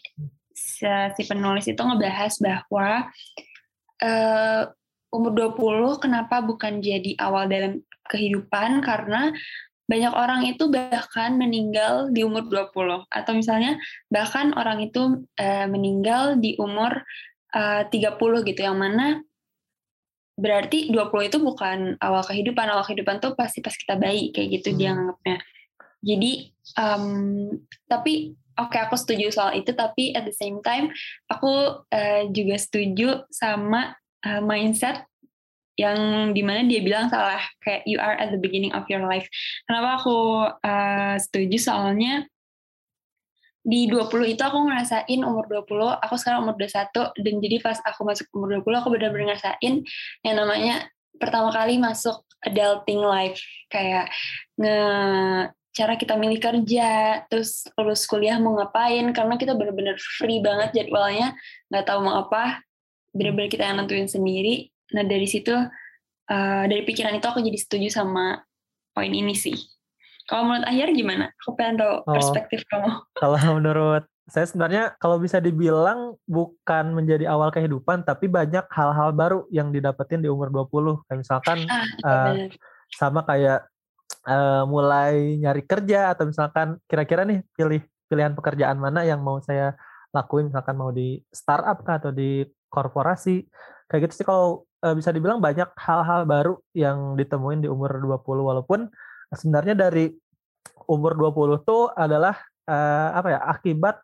si penulis itu ngebahas bahwa uh, umur 20 kenapa bukan jadi awal dalam kehidupan karena banyak orang itu bahkan meninggal di umur 20 atau misalnya bahkan orang itu uh, meninggal di umur eh, uh, 30 gitu. Yang mana berarti 20 itu bukan awal kehidupan. Awal kehidupan tuh pasti pas kita bayi kayak gitu hmm. dia nganggapnya. Jadi um, tapi oke okay, aku setuju soal itu. Tapi at the same time aku uh, juga setuju sama uh, mindset yang di mana dia bilang salah kayak you are at the beginning of your life. Kenapa aku uh, setuju? Soalnya di 20 itu aku ngerasain umur 20, aku sekarang umur 21 dan jadi pas aku masuk umur 20 aku benar-benar ngerasain yang namanya pertama kali masuk adulting life. Kayak nge cara kita milih kerja, terus lulus kuliah mau ngapain, karena kita benar-benar free banget jadwalnya, nggak tahu mau apa, benar-benar kita yang nentuin sendiri, Nah dari situ uh, dari pikiran itu aku jadi setuju sama poin ini sih. Kalau menurut Ahyar gimana? Aku pengen tahu oh, perspektif kamu. Kalau menurut saya sebenarnya kalau bisa dibilang bukan menjadi awal kehidupan tapi banyak hal-hal baru yang didapetin di umur 20 kayak misalkan ah, uh, sama kayak uh, mulai nyari kerja atau misalkan kira-kira nih pilih pilihan pekerjaan mana yang mau saya lakuin misalkan mau di startup kah atau di korporasi kayak gitu sih kalau uh, bisa dibilang banyak hal-hal baru yang ditemuin di umur 20 walaupun sebenarnya dari umur 20 tuh adalah uh, apa ya akibat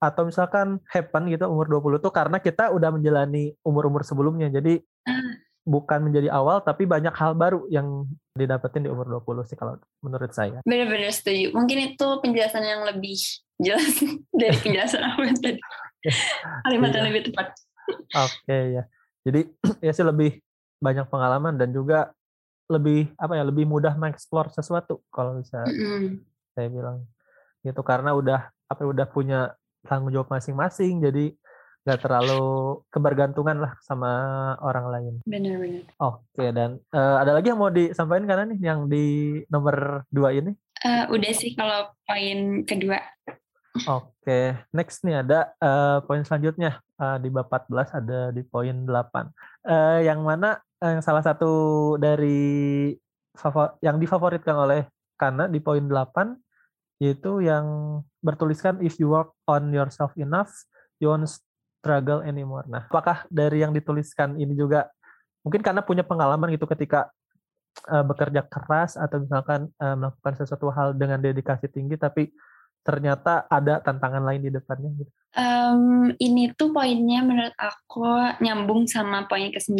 atau misalkan happen gitu umur 20 tuh karena kita udah menjalani umur-umur sebelumnya. Jadi hmm. bukan menjadi awal tapi banyak hal baru yang didapetin di umur 20 sih kalau menurut saya. Benar-benar setuju. Mungkin itu penjelasan yang lebih jelas dari penjelasan aku yang tadi. Kalimat yang iya. lebih tepat. Oke okay, ya. Jadi ya sih lebih banyak pengalaman dan juga lebih apa ya lebih mudah mengeksplor sesuatu kalau bisa mm -hmm. saya bilang gitu karena udah apa udah punya tanggung jawab masing-masing jadi nggak terlalu kebergantungan lah sama orang lain. Benar-benar. Oke dan uh, ada lagi yang mau disampaikan karena nih yang di nomor dua ini? Uh, udah sih kalau poin kedua. Oke, next nih ada uh, poin selanjutnya uh, di bab 14 ada di poin 8. Uh, yang mana uh, salah satu dari favor yang difavoritkan oleh Kana di poin 8 yaitu yang bertuliskan if you work on yourself enough, you won't struggle anymore. Nah, apakah dari yang dituliskan ini juga mungkin karena punya pengalaman gitu ketika uh, bekerja keras atau misalkan uh, melakukan sesuatu hal dengan dedikasi tinggi tapi ternyata ada tantangan lain di depannya gitu? Um, ini tuh poinnya menurut aku nyambung sama poin ke-9.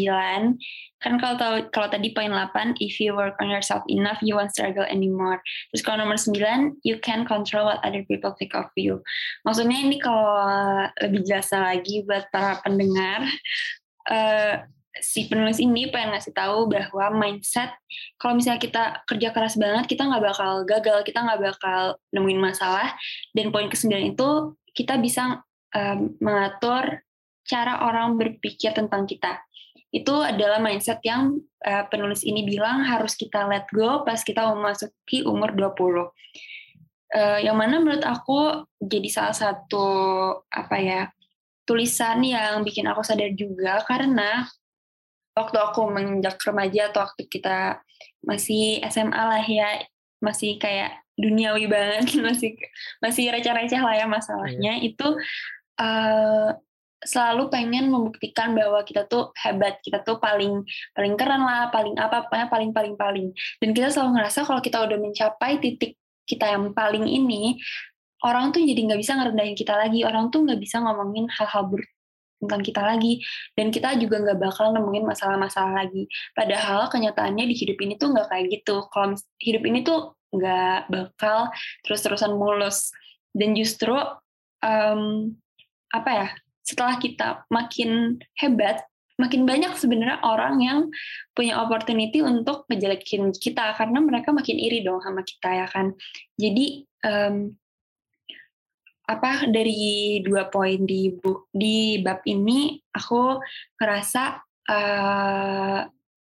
Kan kalau tahu kalau tadi poin 8, if you work on yourself enough, you won't struggle anymore. Terus kalau nomor 9, you can control what other people think of you. Maksudnya ini kalau lebih jelas lagi buat para pendengar, uh, si penulis ini pengen ngasih tahu bahwa mindset kalau misalnya kita kerja keras banget kita nggak bakal gagal kita nggak bakal nemuin masalah. Dan poin kesembilan itu kita bisa um, mengatur cara orang berpikir tentang kita. Itu adalah mindset yang uh, penulis ini bilang harus kita let go pas kita memasuki umur 20 uh, yang mana menurut aku jadi salah satu apa ya tulisan yang bikin aku sadar juga karena waktu aku menginjak remaja atau waktu kita masih SMA lah ya masih kayak duniawi banget masih masih receh-receh lah ya masalahnya yeah. itu uh, selalu pengen membuktikan bahwa kita tuh hebat kita tuh paling paling keren lah paling apa pokoknya paling paling paling dan kita selalu ngerasa kalau kita udah mencapai titik kita yang paling ini orang tuh jadi nggak bisa ngerendahin kita lagi orang tuh nggak bisa ngomongin hal-hal buruk tentang kita lagi. Dan kita juga nggak bakal nemuin masalah-masalah lagi. Padahal kenyataannya di hidup ini tuh nggak kayak gitu. Kalau hidup ini tuh nggak bakal terus-terusan mulus. Dan justru um, apa ya setelah kita makin hebat makin banyak sebenarnya orang yang punya opportunity untuk ngejelekin kita. Karena mereka makin iri dong sama kita ya kan? Jadi um, apa dari dua poin di bu, di bab ini aku ngerasa uh,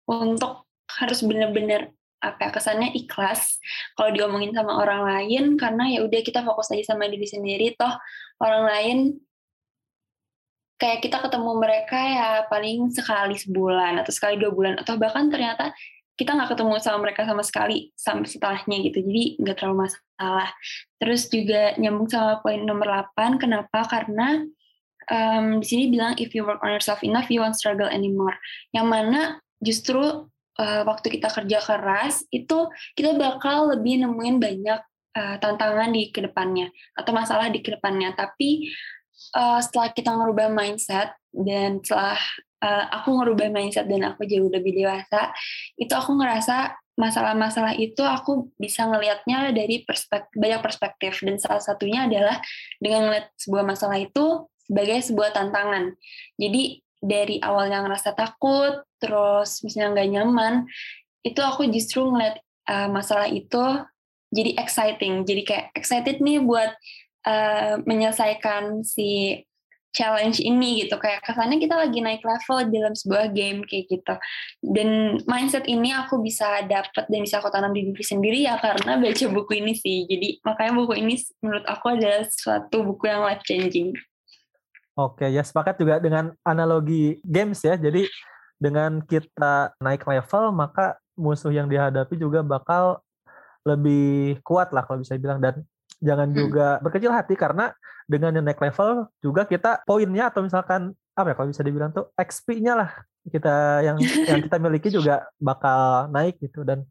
untuk harus benar-benar apa ya, kesannya ikhlas kalau diomongin sama orang lain karena ya udah kita fokus aja sama diri sendiri. Toh orang lain kayak kita ketemu mereka ya paling sekali sebulan atau sekali dua bulan. Atau bahkan ternyata kita nggak ketemu sama mereka sama sekali sampai setelahnya gitu. Jadi nggak terlalu masalah. Terus juga nyambung sama poin nomor 8 kenapa? Karena um, di sini bilang if you work on yourself enough you won't struggle anymore. Yang mana justru uh, waktu kita kerja keras itu kita bakal lebih nemuin banyak uh, tantangan di ke depannya atau masalah di ke depannya. Tapi uh, setelah kita ngerubah mindset dan setelah uh, aku ngerubah mindset dan aku jauh lebih dewasa, itu aku ngerasa masalah-masalah itu aku bisa ngelihatnya dari perspektif, banyak perspektif dan salah satunya adalah dengan ngeliat sebuah masalah itu sebagai sebuah tantangan. Jadi dari awalnya ngerasa takut, terus misalnya nggak nyaman, itu aku justru ngeliat uh, masalah itu jadi exciting, jadi kayak excited nih buat uh, menyelesaikan si challenge ini gitu. Kayak kesannya kita lagi naik level dalam sebuah game kayak gitu. Dan mindset ini aku bisa dapat dan bisa aku tanam di diri sendiri ya karena baca buku ini sih. Jadi makanya buku ini menurut aku adalah suatu buku yang life changing oke ya sepakat juga dengan analogi games ya. Jadi dengan kita naik level maka musuh yang dihadapi juga bakal lebih kuat lah kalau bisa bilang dan jangan hmm. juga berkecil hati karena dengan yang naik level juga kita poinnya atau misalkan apa ya kalau bisa dibilang tuh XP-nya lah kita yang yang kita miliki juga bakal naik gitu dan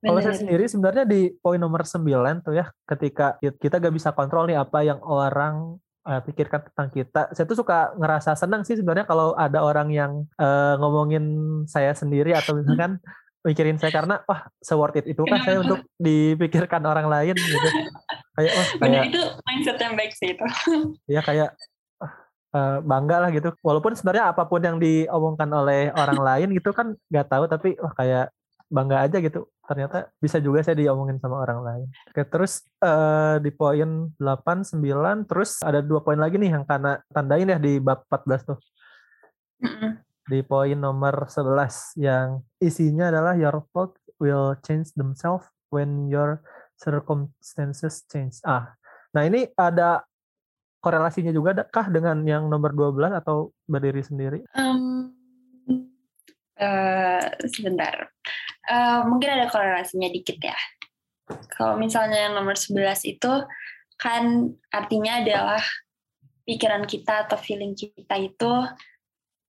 kalau saya sendiri sebenarnya di poin nomor 9 tuh ya ketika kita gak bisa kontrol nih apa yang orang uh, pikirkan tentang kita. Saya tuh suka ngerasa senang sih sebenarnya kalau ada orang yang uh, ngomongin saya sendiri atau misalkan mikirin saya karena wah se worth it itu kan saya untuk dipikirkan orang lain gitu. Kayak oh kayak itu mindset yang baik sih itu. Iya kayak uh, bangga lah gitu. Walaupun sebenarnya apa pun yang diomongkan oleh orang lain gitu kan nggak tahu tapi wah kayak bangga aja gitu ternyata bisa juga saya diomongin sama orang lain. Oke, terus uh, di poin 8, 9, terus ada dua poin lagi nih yang karena tandain ya di bab 14 tuh. Di poin nomor 11 yang isinya adalah your thoughts will change themselves when your circumstances change. Ah, nah ini ada korelasinya juga kah dengan yang nomor 12 atau berdiri sendiri? Um, uh, sebentar. Uh, mungkin ada korelasinya dikit ya. Kalau misalnya yang nomor 11 itu kan artinya adalah pikiran kita atau feeling kita itu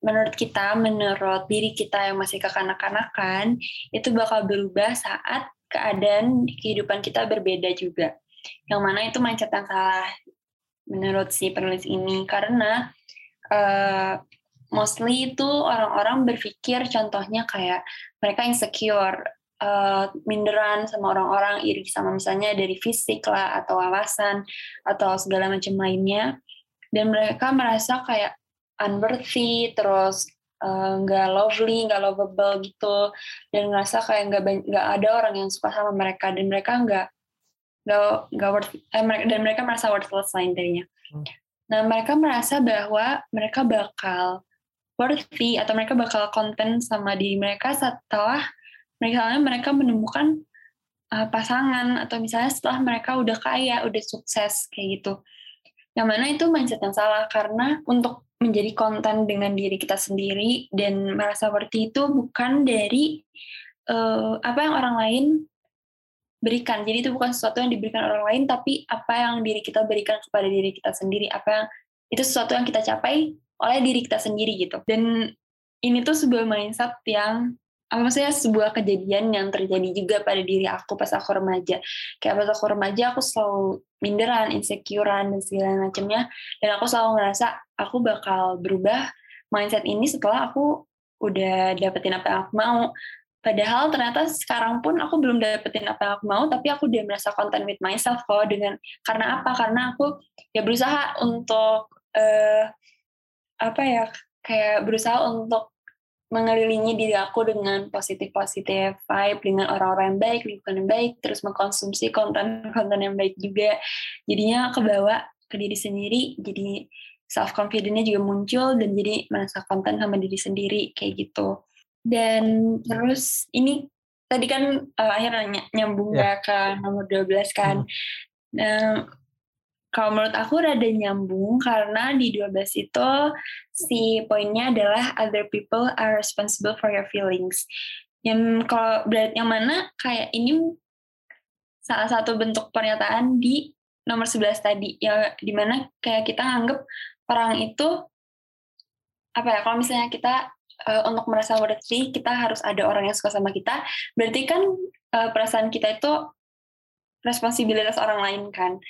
menurut kita, menurut diri kita yang masih kekanak-kanakan, itu bakal berubah saat keadaan kehidupan kita berbeda juga. Yang mana itu mindset yang salah menurut si penulis ini karena uh, mostly itu orang-orang berpikir contohnya kayak mereka insecure uh, minderan sama orang-orang iri sama misalnya dari fisik lah atau alasan atau segala macam lainnya dan mereka merasa kayak unworthy terus nggak uh, lovely nggak lovable gitu dan ngerasa kayak nggak nggak ada orang yang suka sama mereka dan mereka nggak gak, gak worth eh, dan mereka merasa worthless lain darinya. Hmm. Nah mereka merasa bahwa mereka bakal worthy atau mereka bakal konten sama diri mereka setelah misalnya mereka menemukan uh, pasangan atau misalnya setelah mereka udah kaya, udah sukses kayak gitu. Yang mana itu mindset yang salah karena untuk menjadi konten dengan diri kita sendiri dan merasa worthy itu bukan dari uh, apa yang orang lain berikan. Jadi itu bukan sesuatu yang diberikan orang lain, tapi apa yang diri kita berikan kepada diri kita sendiri. Apa yang itu sesuatu yang kita capai oleh diri kita sendiri gitu. Dan ini tuh sebuah mindset yang apa maksudnya sebuah kejadian yang terjadi juga pada diri aku pas aku remaja. Kayak pas aku remaja aku selalu minderan, insecurean dan segala macamnya. Dan aku selalu ngerasa aku bakal berubah mindset ini setelah aku udah dapetin apa yang aku mau. Padahal ternyata sekarang pun aku belum dapetin apa yang aku mau, tapi aku udah merasa content with myself kok dengan karena apa? Karena aku ya berusaha untuk uh, apa ya kayak berusaha untuk mengelilingi diri aku dengan positif-positif vibe, dengan orang-orang yang baik, lingkungan yang baik, terus mengkonsumsi konten-konten yang baik juga. Jadinya kebawa ke diri sendiri, jadi self confidence-nya juga muncul dan jadi merasa konten sama diri sendiri kayak gitu dan terus ini tadi kan uh, akhirnya nyambung yeah. ke nomor 12 kan. Hmm. Nah, kalau menurut aku rada nyambung karena di 12 itu si poinnya adalah other people are responsible for your feelings. Yang kalau berarti yang mana kayak ini salah satu bentuk pernyataan di nomor 11 tadi ya di mana kayak kita anggap orang itu apa ya kalau misalnya kita uh, untuk merasa worthy kita harus ada orang yang suka sama kita berarti kan uh, perasaan kita itu responsibilitas orang lain kan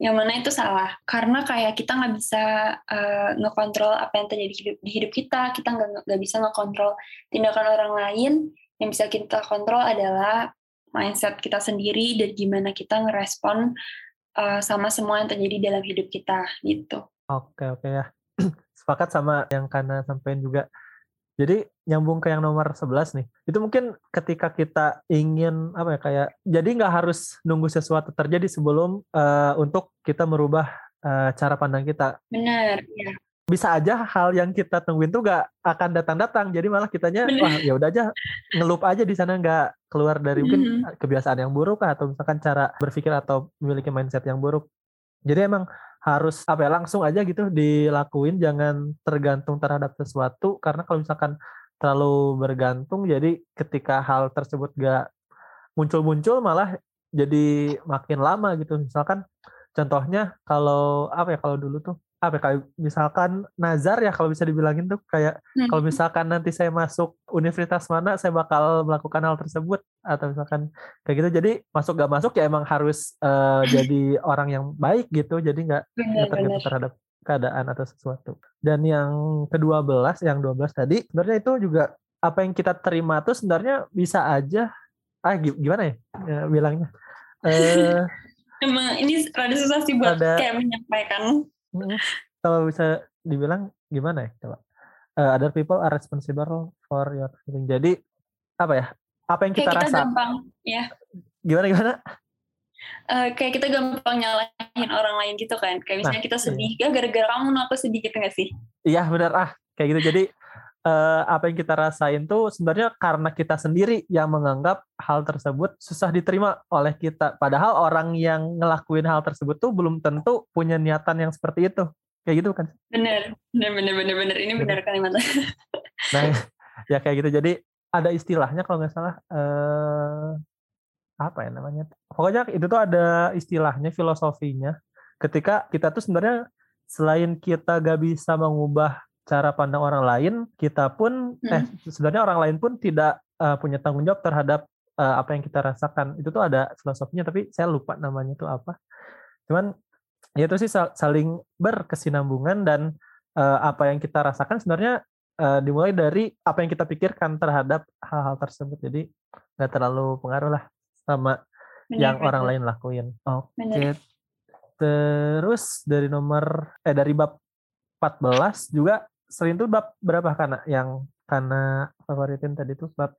yang mana itu salah. Karena kayak kita nggak bisa uh, ngekontrol apa yang terjadi di hidup kita. Kita nggak bisa ngekontrol tindakan orang lain. Yang bisa kita kontrol adalah mindset kita sendiri dan gimana kita ngerespon uh, sama semua yang terjadi dalam hidup kita. Gitu. Oke oke ya. Sepakat sama yang karena sampein juga jadi nyambung ke yang nomor 11 nih. Itu mungkin ketika kita ingin apa ya kayak jadi nggak harus nunggu sesuatu terjadi sebelum uh, untuk kita merubah uh, cara pandang kita. Benar, ya. Bisa aja hal yang kita tungguin tuh nggak akan datang-datang. Jadi malah kitanya Bener. wah ya udah aja ngelup aja di sana nggak keluar dari mungkin mm -hmm. kebiasaan yang buruk atau misalkan cara berpikir atau memiliki mindset yang buruk. Jadi emang harus apa ya langsung aja gitu dilakuin. Jangan tergantung terhadap sesuatu. Karena kalau misalkan terlalu bergantung jadi ketika hal tersebut gak muncul-muncul malah jadi makin lama gitu. Misalkan contohnya kalau apa ya kalau dulu tuh apa ya, kayak misalkan nazar ya kalau bisa dibilangin tuh kayak Hmm. kalau misalkan nanti saya masuk universitas mana saya bakal melakukan hal tersebut atau misalkan kayak gitu jadi masuk gak masuk ya emang harus eh, jadi orang yang baik gitu jadi nggak tergantung terhadap keadaan atau sesuatu dan yang kedua belas yang 12 tadi sebenarnya itu juga apa yang kita terima tuh sebenarnya bisa aja ah gi- gimana ya, ya bilangnya eh Emang ini rada susah sih buat Rada- kayak menyampaikan. Kalau bisa dibilang gimana ya coba Eh, other people are responsible for your feeling jadi apa ya apa yang kita Kayak kita rasa gampang, ya. gimana gimana eh, kayak kita gampang nyalahin orang lain gitu kan. Kayak Nah, misalnya kita iya. sedih, ya gara-gara kamu nah aku sedih gitu gak sih? iya benar ah kayak gitu jadi eh, apa yang kita rasain tuh sebenarnya karena kita sendiri yang menganggap hal tersebut susah diterima oleh kita padahal orang yang ngelakuin hal tersebut tuh belum tentu punya niatan yang seperti itu kayak gitu kan Bener, bener, bener, bener, bener. Ini Bener. bener kalimatnya. Nah, ya kayak gitu. Jadi ada istilahnya kalau nggak salah eh apa ya namanya? Pokoknya itu tuh ada istilahnya, filosofinya. Ketika kita tuh sebenarnya selain kita gak bisa mengubah cara pandang orang lain, kita pun eh sebenarnya orang lain pun tidak eh, punya tanggung jawab terhadap eh, apa yang kita rasakan. Itu tuh ada filosofinya, tapi saya lupa namanya tuh apa. Cuman ya itu sih sal- saling berkesinambungan dan eh, apa yang kita rasakan sebenarnya eh, dimulai dari apa yang kita pikirkan terhadap hal-hal tersebut. Jadi nggak terlalu pengaruh lah sama Bener, yang orang lain lakuin. Oke. Bener. Terus dari nomor eh dari bab 14 juga sering tuh bab berapa karena yang karena favoritin tadi tuh bab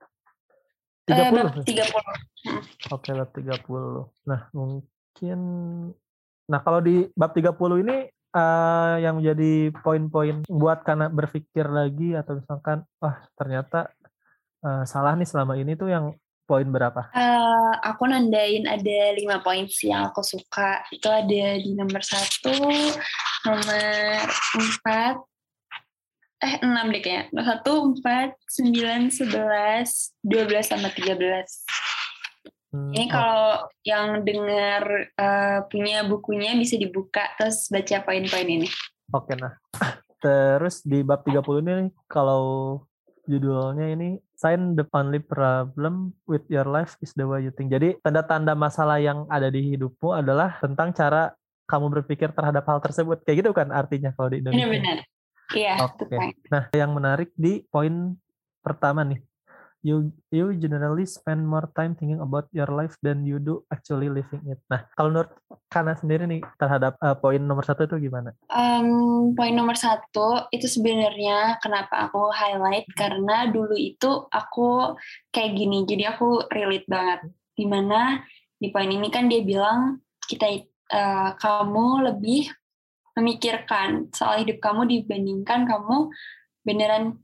Eh, 30. bab 30. Oke, bab 30. Nah, mungkin nah kalau di bab 30 ini eh, yang menjadi poin-poin buat karena berpikir lagi atau misalkan wah ternyata eh, salah nih selama ini tuh yang poin berapa? Eh, aku nandain ada lima poin sih yang aku suka. Itu ada di nomor satu, nomor empat, eh enam deh kayaknya. Nomor satu, empat, sembilan, sebelas, dua belas sama tiga belas. Hmm, Ini oh, kalau yang dengar eh, punya bukunya bisa dibuka terus baca poin-poin ini. Oke, nah. Terus di bab 30 ini kalau judulnya ini sign the only problem with your life is the way you think. Jadi tanda-tanda masalah yang ada di hidupmu adalah tentang cara kamu berpikir terhadap hal tersebut. Kayak gitu kan artinya kalau di Indonesia. Benar-benar. Iya, Oke. poin. Nah, yang menarik di poin pertama nih. You you generally spend more time thinking about your life than you do actually living it. Nah, kalau menurut Kana sendiri nih terhadap eh, poin nomor satu itu gimana? Em, poin nomor satu itu sebenarnya kenapa aku highlight karena dulu itu aku kayak gini, jadi aku relate banget. Di mana di poin ini kan dia bilang kita eh, kamu lebih memikirkan soal hidup kamu dibandingkan kamu beneran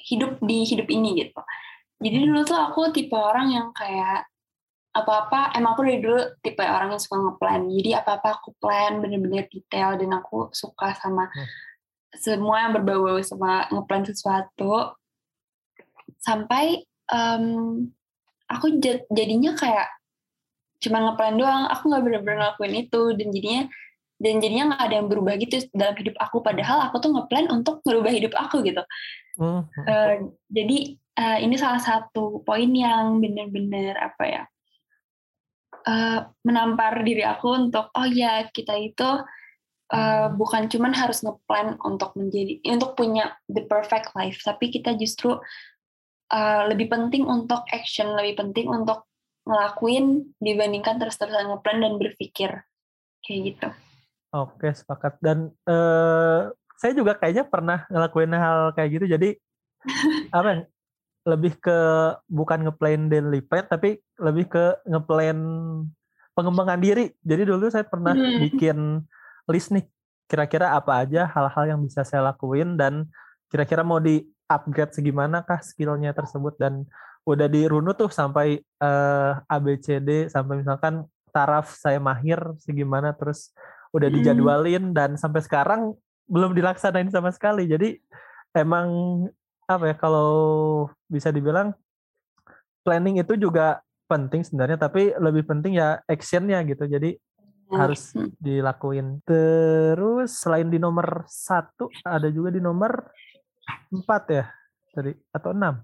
hidup di hidup ini gitu. Jadi dulu tuh aku tipe orang yang kayak apa-apa emang aku dari dulu tipe orang yang suka ngeplan jadi apa-apa aku plan bener-bener detail dan aku suka sama Hmm. semua yang berbau sama ngeplan sesuatu sampai em, aku jad- jadinya kayak cuma ngeplan doang aku nggak bener-bener ngelakuin itu dan jadinya dan jadinya nggak ada yang berubah gitu dalam hidup aku. Padahal aku tuh ngeplan untuk merubah hidup aku gitu. Hmm. Eh, jadi eh, ini salah satu poin yang benar-benar apa ya eh, menampar diri aku untuk oh ya kita itu eh, bukan cuman harus ngeplan untuk menjadi untuk punya the perfect life tapi kita justru eh, lebih penting untuk action lebih penting untuk ngelakuin dibandingkan terus-terusan ngeplan dan berpikir. Kayak gitu Oke, sepakat. Dan eh, saya juga kayaknya pernah ngelakuin hal kayak gitu. Jadi apa ya, lebih ke bukan ngeplan daily plan, tapi lebih ke ngeplan pengembangan diri. Jadi dulu saya pernah Hmm. bikin list nih, kira-kira apa aja hal-hal yang bisa saya lakuin dan kira-kira mau di upgrade segimana kah skillnya tersebut dan udah dirunut tuh sampai eh, ABCD sampai misalkan taraf saya mahir segimana terus udah Hmm. dijadwalin dan sampai sekarang belum dilaksanain sama sekali. Jadi emang apa ya kalau bisa dibilang planning itu juga penting sebenarnya tapi lebih penting ya actionnya gitu. Jadi harus Hmm. dilakuin. Terus selain di nomor satu ada juga di nomor empat ya tadi atau enam?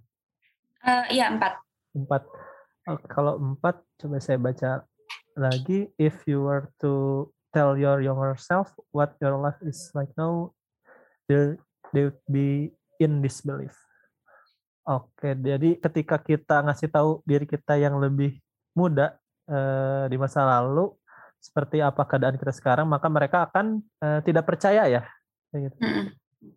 Eh, Iya, empat. Empat. Oh, kalau empat coba saya baca lagi. If you were to tell your younger self what your life is like now, they they would be in disbelief. Oke, jadi ketika kita ngasih tahu diri kita yang lebih muda eh, di masa lalu seperti apa keadaan kita sekarang, maka mereka akan eh, tidak percaya ya. Gitu.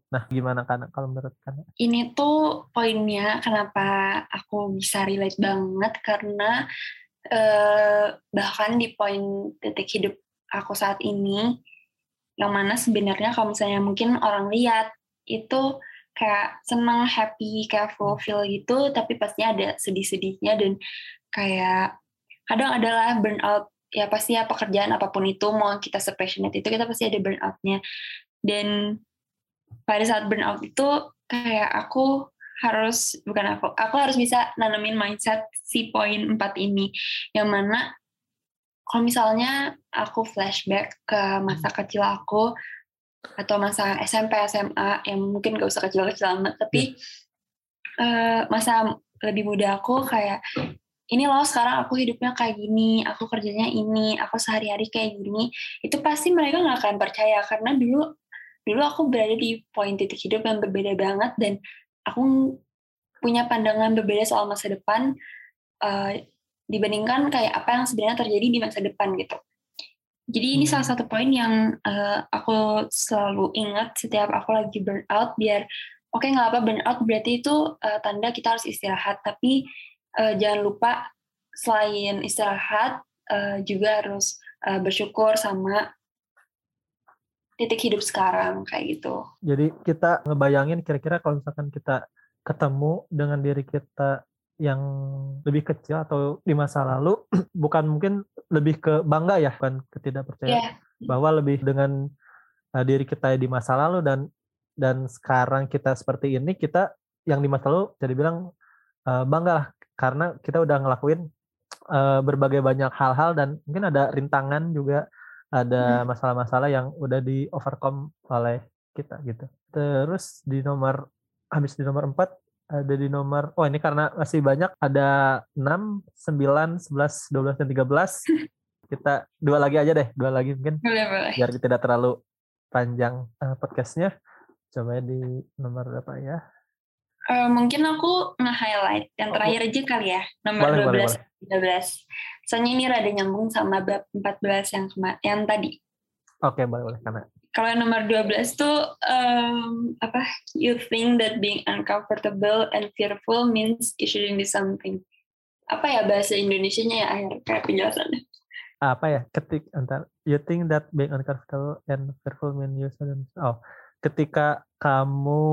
Nah, gimana kan kalau menurut kan? Ini tuh poinnya kenapa aku bisa relate banget karena eh, bahkan di poin titik hidup aku saat ini yang mana sebenarnya kalau misalnya mungkin orang lihat itu kayak senang, happy, kayak fulfill gitu, tapi pastinya ada sedih-sedihnya dan kayak kadang adalah burnout ya pasti ya pekerjaan apa pun itu mau kita sepassionate itu kita pasti ada burnoutnya. Dan pada saat burnout itu kayak aku harus bukan aku aku harus bisa nanamin mindset si poin 4 ini yang mana kalau misalnya aku flashback ke masa kecil aku atau masa SMP SMA yang mungkin gak usah kecil-kecil amat tapi eh, masa lebih muda aku kayak ini loh sekarang aku hidupnya kayak gini aku kerjanya ini aku sehari-hari kayak gini itu pasti mereka nggak akan percaya karena dulu dulu aku berada di poin titik hidup yang berbeda banget dan aku punya pandangan berbeda soal masa depan eh, dibandingkan kayak apa yang sebenarnya terjadi di masa depan gitu. Jadi ini Hmm. salah satu poin yang eh, aku selalu ingat setiap aku lagi burnout biar oke nggak apa burnout berarti itu eh, tanda kita harus istirahat tapi eh, jangan lupa selain istirahat eh, juga harus eh, bersyukur sama titik hidup sekarang kayak gitu. Jadi kita ngebayangin kira-kira kalau misalkan kita ketemu dengan diri kita yang lebih kecil atau di masa lalu, bukan mungkin lebih ke bangga ya, bukan ketidakpercayaan, Iya, bahwa lebih dengan uh, diri kita di masa lalu dan dan sekarang kita seperti ini, kita yang di masa lalu jadi bilang uh, bangga lah. Karena kita udah ngelakuin uh, berbagai banyak hal-hal dan mungkin ada rintangan juga ada masalah-masalah yang udah di overcome oleh kita gitu. Terus di nomor habis di nomor 4 ada di nomor oh ini karena masih banyak ada 6, 9, 11, 12 dan 13. Kita dua lagi aja deh, dua lagi mungkin boleh boleh. biar tidak terlalu panjang eh, podcastnya. Coba di nomor berapa ya? Eh, mungkin aku nge-highlight yang terakhir aja kali ya, nomor Boleh, boleh, 12, 13. Soalnya ini rada nyambung sama bab 14 yang kema- yang tadi. Oke, boleh boleh karena Kalau yang nomor 12 tuh em, apa? You think that being uncomfortable and fearful means you shouldn't do something. Apa ya bahasa Indonesianya ya akhir kayak penjelasannya? apa ya ketik antar you think that being uncomfortable and fearful mean you shouldn't oh ketika kamu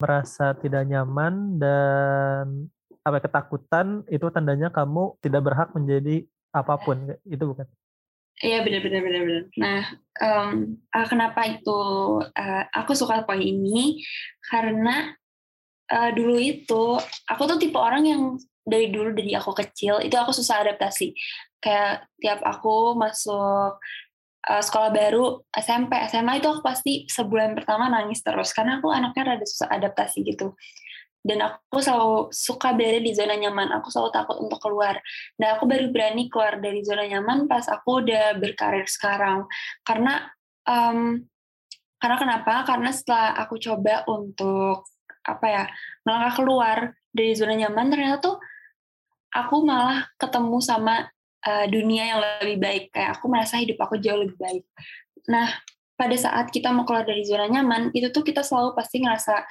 merasa tidak nyaman dan apa ya, ketakutan itu tandanya kamu tidak berhak menjadi apa pun itu bukan Iya benar-benar benar-benar. Nah, em, ah, kenapa itu eh, aku suka poin ini? Karena eh, dulu itu aku tuh tipe orang yang dari dulu dari aku kecil itu aku susah adaptasi. Kayak tiap aku masuk eh, sekolah baru SMP SMA itu aku pasti sebulan pertama nangis terus karena aku anaknya rada susah adaptasi gitu. Dan aku selalu suka berada di zona nyaman. Aku selalu takut untuk keluar. Nah, aku baru berani keluar dari zona nyaman pas aku udah berkarir sekarang. Karena em, karena kenapa? Karena setelah aku coba untuk apa ya melangkah keluar dari zona nyaman, ternyata tuh aku malah ketemu sama eh, dunia yang lebih baik. Kayak aku merasa hidup aku jauh lebih baik. Nah, pada saat kita mau keluar dari zona nyaman, itu tuh kita selalu pasti ngerasa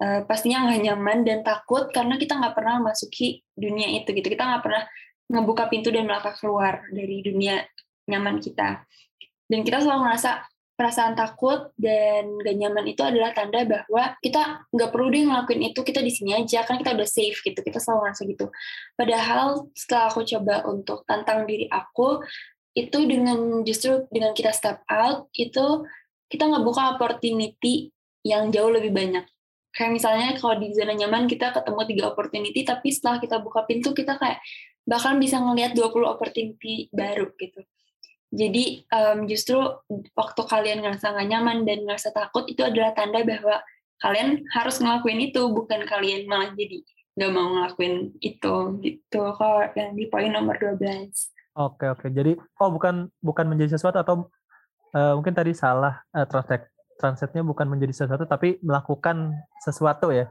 eh, pastinya nggak nyaman dan takut karena kita nggak pernah masuki dunia itu gitu. Kita nggak pernah ngebuka pintu dan melangkah keluar dari dunia nyaman kita. Dan kita selalu ngerasa perasaan takut dan gak nyaman itu adalah tanda bahwa kita nggak perlu deh ngelakuin itu, kita di sini aja, kan kita udah safe gitu, kita selalu ngerasa gitu. Padahal setelah aku coba untuk tantang diri aku, itu dengan justru dengan kita step out, itu kita ngebuka opportunity yang jauh lebih banyak. Kayak misalnya kalau di zona nyaman kita ketemu tiga opportunity, tapi setelah kita buka pintu kita kayak bahkan bisa ngelihat 20 opportunity baru gitu. Jadi um, justru waktu kalian ngerasa gak nyaman dan ngerasa takut itu adalah tanda bahwa kalian harus ngelakuin itu, bukan kalian malah jadi nggak mau ngelakuin itu gitu. Kalau yang di poin nomor 12. Oke oke. Jadi oh bukan bukan menjadi sesuatu atau uh, mungkin tadi salah uh, translate translate-nya bukan menjadi sesuatu tapi melakukan sesuatu ya.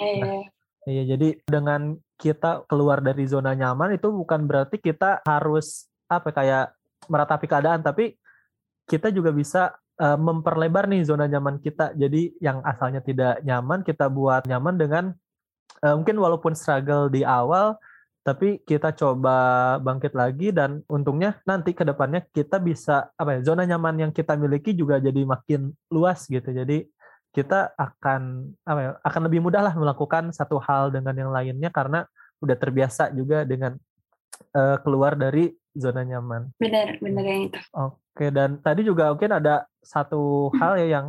Iya. Nah, iya jadi dengan kita keluar dari zona nyaman itu bukan berarti kita harus apa kayak meratapi keadaan tapi kita juga bisa uh, memperlebar nih zona nyaman kita. Jadi yang asalnya tidak nyaman kita buat nyaman dengan uh, mungkin walaupun struggle di awal tapi kita coba bangkit lagi dan untungnya nanti ke depannya kita bisa apa ya zona nyaman yang kita miliki juga jadi makin luas gitu. Jadi kita akan apa ya, akan lebih mudah lah melakukan satu hal dengan yang lainnya karena udah terbiasa juga dengan uh, keluar dari zona nyaman. Benar, benar yang itu. Oke, dan tadi juga mungkin ada satu hal ya yang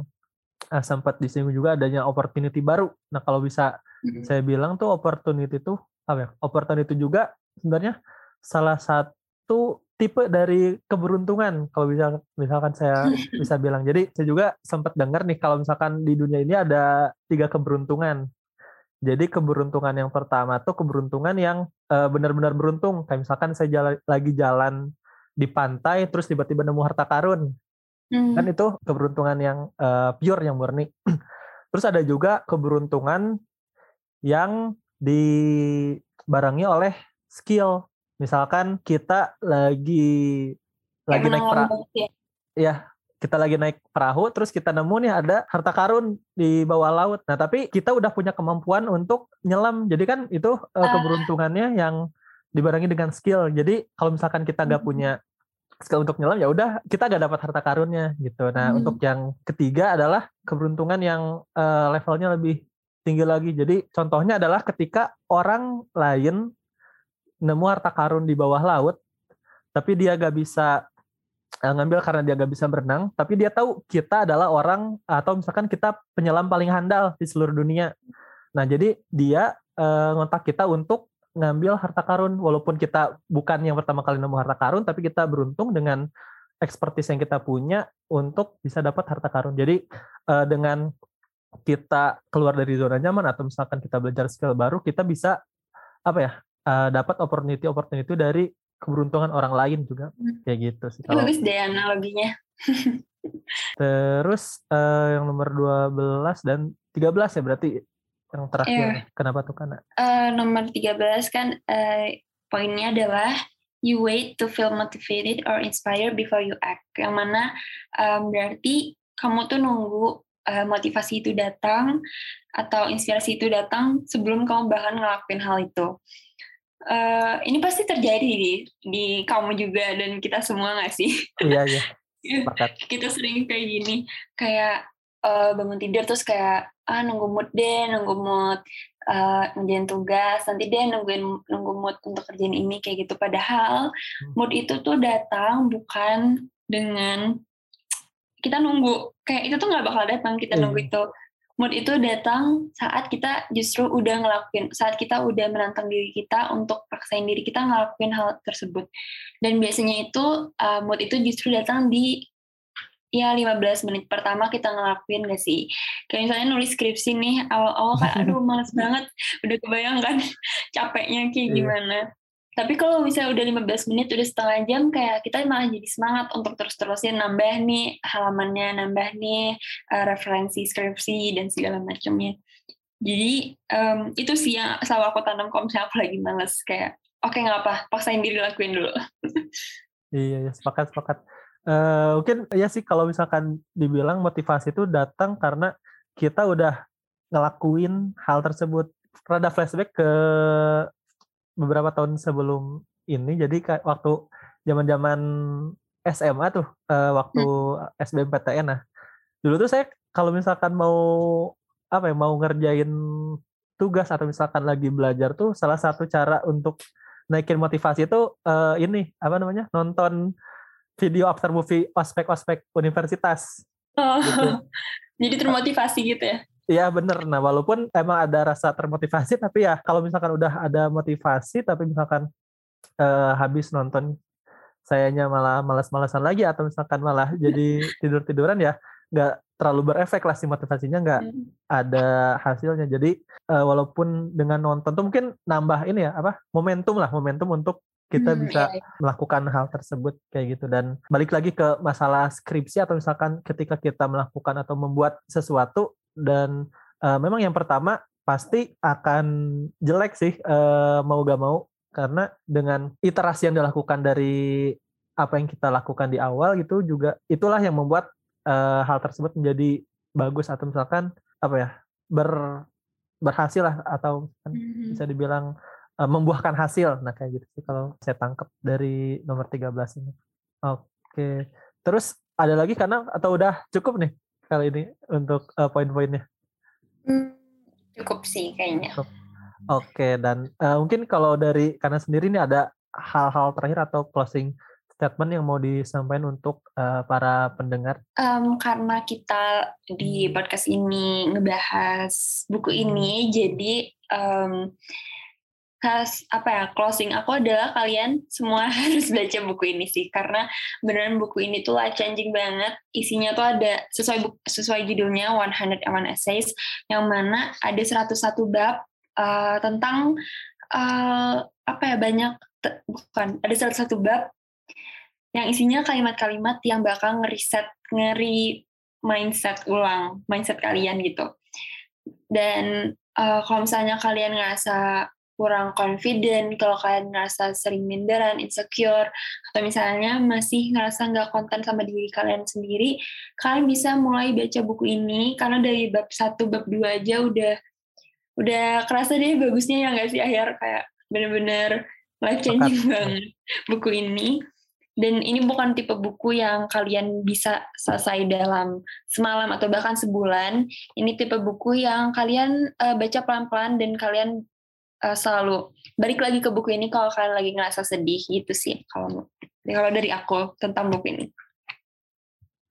uh, sempat disinggung juga adanya opportunity baru. Nah, kalau bisa hmm. saya bilang tuh opportunity itu apa ya? Opportunity juga sebenarnya salah satu tipe dari keberuntungan kalau bisa misalkan saya bisa bilang. Jadi saya juga sempat dengar nih kalau misalkan di dunia ini ada tiga keberuntungan. Jadi keberuntungan yang pertama tuh keberuntungan yang uh, benar-benar beruntung. Kayak misalkan saya jalan, lagi jalan di pantai terus tiba-tiba nemu harta karun. Hmm. Kan itu keberuntungan yang uh, pure yang murni. terus ada juga keberuntungan yang dibarengi oleh skill. Misalkan kita lagi lagi naik perahu. Ya. ya, kita lagi naik perahu terus kita nemu nih ada harta karun di bawah laut. Nah, tapi kita udah punya kemampuan untuk nyelam. Jadi kan itu uh, keberuntungannya yang dibarengi dengan skill. Jadi kalau misalkan kita nggak punya skill untuk nyelam ya udah kita nggak dapat harta karunnya gitu. Nah, hmm. untuk yang ketiga adalah keberuntungan yang uh, levelnya lebih tinggi lagi. Jadi contohnya adalah ketika orang lain nemu harta karun di bawah laut tapi dia gak bisa Eh, ngambil karena dia gak bisa berenang, tapi dia tahu kita adalah orang atau misalkan kita penyelam paling handal di seluruh dunia. Nah, jadi dia uh, ngontak kita untuk ngambil harta karun, walaupun kita bukan yang pertama kali nemu harta karun, tapi kita beruntung dengan expertise yang kita punya untuk bisa dapat harta karun. Jadi uh, dengan kita keluar dari zona nyaman atau misalkan kita belajar skill baru, kita bisa apa ya uh, dapat opportunity opportunity dari keberuntungan orang lain juga hmm. kayak gitu sih. Kalau... Bagus deh analoginya. Terus uh, yang nomor 12 dan 13 ya berarti yang terakhir. Yeah. Kenapa tuh Kana? Uh, nomor 13 kan uh, poinnya adalah you wait to feel motivated or inspired before you act. Yang mana um, berarti kamu tuh nunggu uh, motivasi itu datang atau inspirasi itu datang sebelum kamu bahkan ngelakuin hal itu uh, ini pasti terjadi di di kamu juga dan kita semua nggak sih? Iya iya. kita sering kayak gini, kayak uh, bangun tidur terus kayak ah nunggu mood deh, nunggu mood uh, ngerjain tugas, nanti deh nungguin nunggu mood untuk kerjain ini kayak gitu. Padahal hmm. mood itu tuh datang bukan dengan kita nunggu kayak itu tuh nggak bakal datang kita nunggu iya. itu mood itu datang saat kita justru udah ngelakuin, saat kita udah menantang diri kita untuk paksain diri kita ngelakuin hal tersebut. Dan biasanya itu uh, mood itu justru datang di ya 15 menit pertama kita ngelakuin gak sih? Kayak misalnya nulis skripsi nih, awal-awal kayak aduh males banget, udah kebayangkan capeknya kayak iya. gimana. Tapi kalau misalnya udah 15 menit, udah setengah jam, kayak kita malah jadi semangat untuk terus-terusin nambah nih halamannya, nambah nih uh, referensi skripsi dan segala macamnya. Jadi um, itu sih yang selalu aku tanam kalau misalnya aku lagi males kayak oke okay, nggak apa, paksain diri lakuin dulu. iya, ya, sepakat sepakat. Uh, mungkin ya sih kalau misalkan dibilang motivasi itu datang karena kita udah ngelakuin hal tersebut. Rada flashback ke beberapa tahun sebelum ini jadi waktu zaman-zaman SMA tuh uh, waktu hmm. SBMPTN nah dulu tuh saya kalau misalkan mau apa ya mau ngerjain tugas atau misalkan lagi belajar tuh salah satu cara untuk naikin motivasi itu uh, ini apa namanya nonton video after movie ospek-ospek universitas. Oh, gitu. jadi termotivasi gitu ya? Iya bener. Nah walaupun emang ada rasa termotivasi, tapi ya kalau misalkan udah ada motivasi, tapi misalkan uh, habis nonton sayanya malah malas-malasan lagi atau misalkan malah jadi tidur-tiduran ya nggak terlalu berefek lah si motivasinya nggak hmm. ada hasilnya jadi uh, walaupun dengan nonton tuh mungkin nambah ini ya apa momentum lah momentum untuk kita hmm, bisa iya, iya. melakukan hal tersebut kayak gitu dan balik lagi ke masalah skripsi atau misalkan ketika kita melakukan atau membuat sesuatu dan uh, memang yang pertama pasti akan jelek sih uh, mau gak mau. Karena dengan iterasi yang dilakukan dari apa yang kita lakukan di awal gitu juga itulah yang membuat uh, hal tersebut menjadi bagus atau misalkan apa ya ber berhasil lah atau mm-hmm. bisa dibilang uh, membuahkan hasil. Nah kayak gitu sih kalau saya tangkap dari nomor 13 ini. Oke terus ada lagi karena atau udah cukup nih kali ini untuk uh, poin-poinnya hmm, cukup sih kayaknya cukup. oke dan uh, mungkin kalau dari karena sendiri ini ada hal-hal terakhir atau closing statement yang mau disampaikan untuk uh, para pendengar? Um, karena kita di podcast ini ngebahas buku ini, jadi um, has, apa ya closing aku adalah kalian semua harus baca buku ini sih karena beneran buku ini tuh life changing banget isinya tuh ada sesuai buku, sesuai judulnya 101 essays yang mana ada 101 bab uh, tentang uh, apa ya banyak bukan ada salah satu bab yang isinya kalimat-kalimat yang bakal ngeriset, ngeri mindset ulang, mindset kalian gitu. Dan uh, kalau misalnya kalian ngerasa kurang confident, kalau kalian ngerasa sering minderan, insecure, atau misalnya masih ngerasa nggak konten sama diri kalian sendiri, kalian bisa mulai baca buku ini, karena dari bab satu, bab dua aja udah udah kerasa deh bagusnya ya nggak sih akhir kayak bener-bener life changing banget buku ini. Dan ini bukan tipe buku yang kalian bisa selesai dalam semalam atau bahkan sebulan. Ini tipe buku yang kalian uh, baca pelan-pelan dan kalian uh, selalu balik lagi ke buku ini kalau kalian lagi ngerasa sedih gitu sih kalau kalau dari aku tentang buku ini.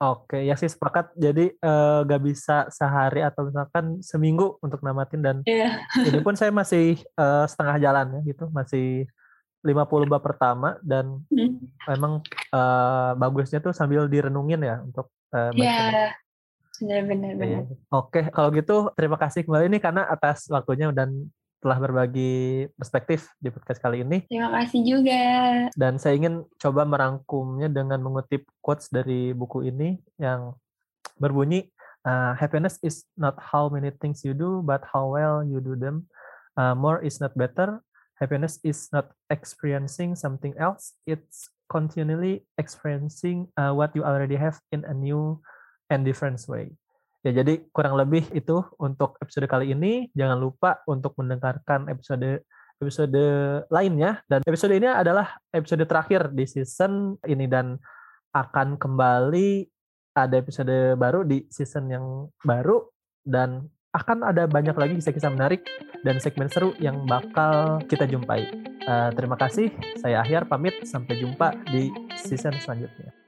Oke, ya sih sepakat. Jadi uh, gak bisa sehari atau misalkan seminggu untuk namatin dan yeah. ini pun saya masih uh, setengah jalan ya gitu, masih 50 bab pertama dan hmm. memang uh, bagusnya tuh sambil direnungin ya untuk uh, Iya. Benar-benar. Iya. Oke, kalau gitu terima kasih kembali nih karena atas waktunya dan telah berbagi perspektif di podcast kali ini. Terima kasih juga. Dan saya ingin coba merangkumnya dengan mengutip quotes dari buku ini yang berbunyi, uh, happiness is not how many things you do, but how well you do them. Uh, more is not better, happiness is not experiencing something else it's continually experiencing uh, what you already have in a new and different way ya jadi kurang lebih itu untuk episode kali ini. Jangan lupa untuk mendengarkan episode episode lainnya. Dan episode ini adalah episode terakhir di season ini dan akan kembali ada episode baru di season yang baru. Dan akan ada banyak lagi kisah-kisah menarik dan segmen seru yang bakal kita jumpai. Uh, terima kasih, saya Ahyar pamit, sampai jumpa di season selanjutnya.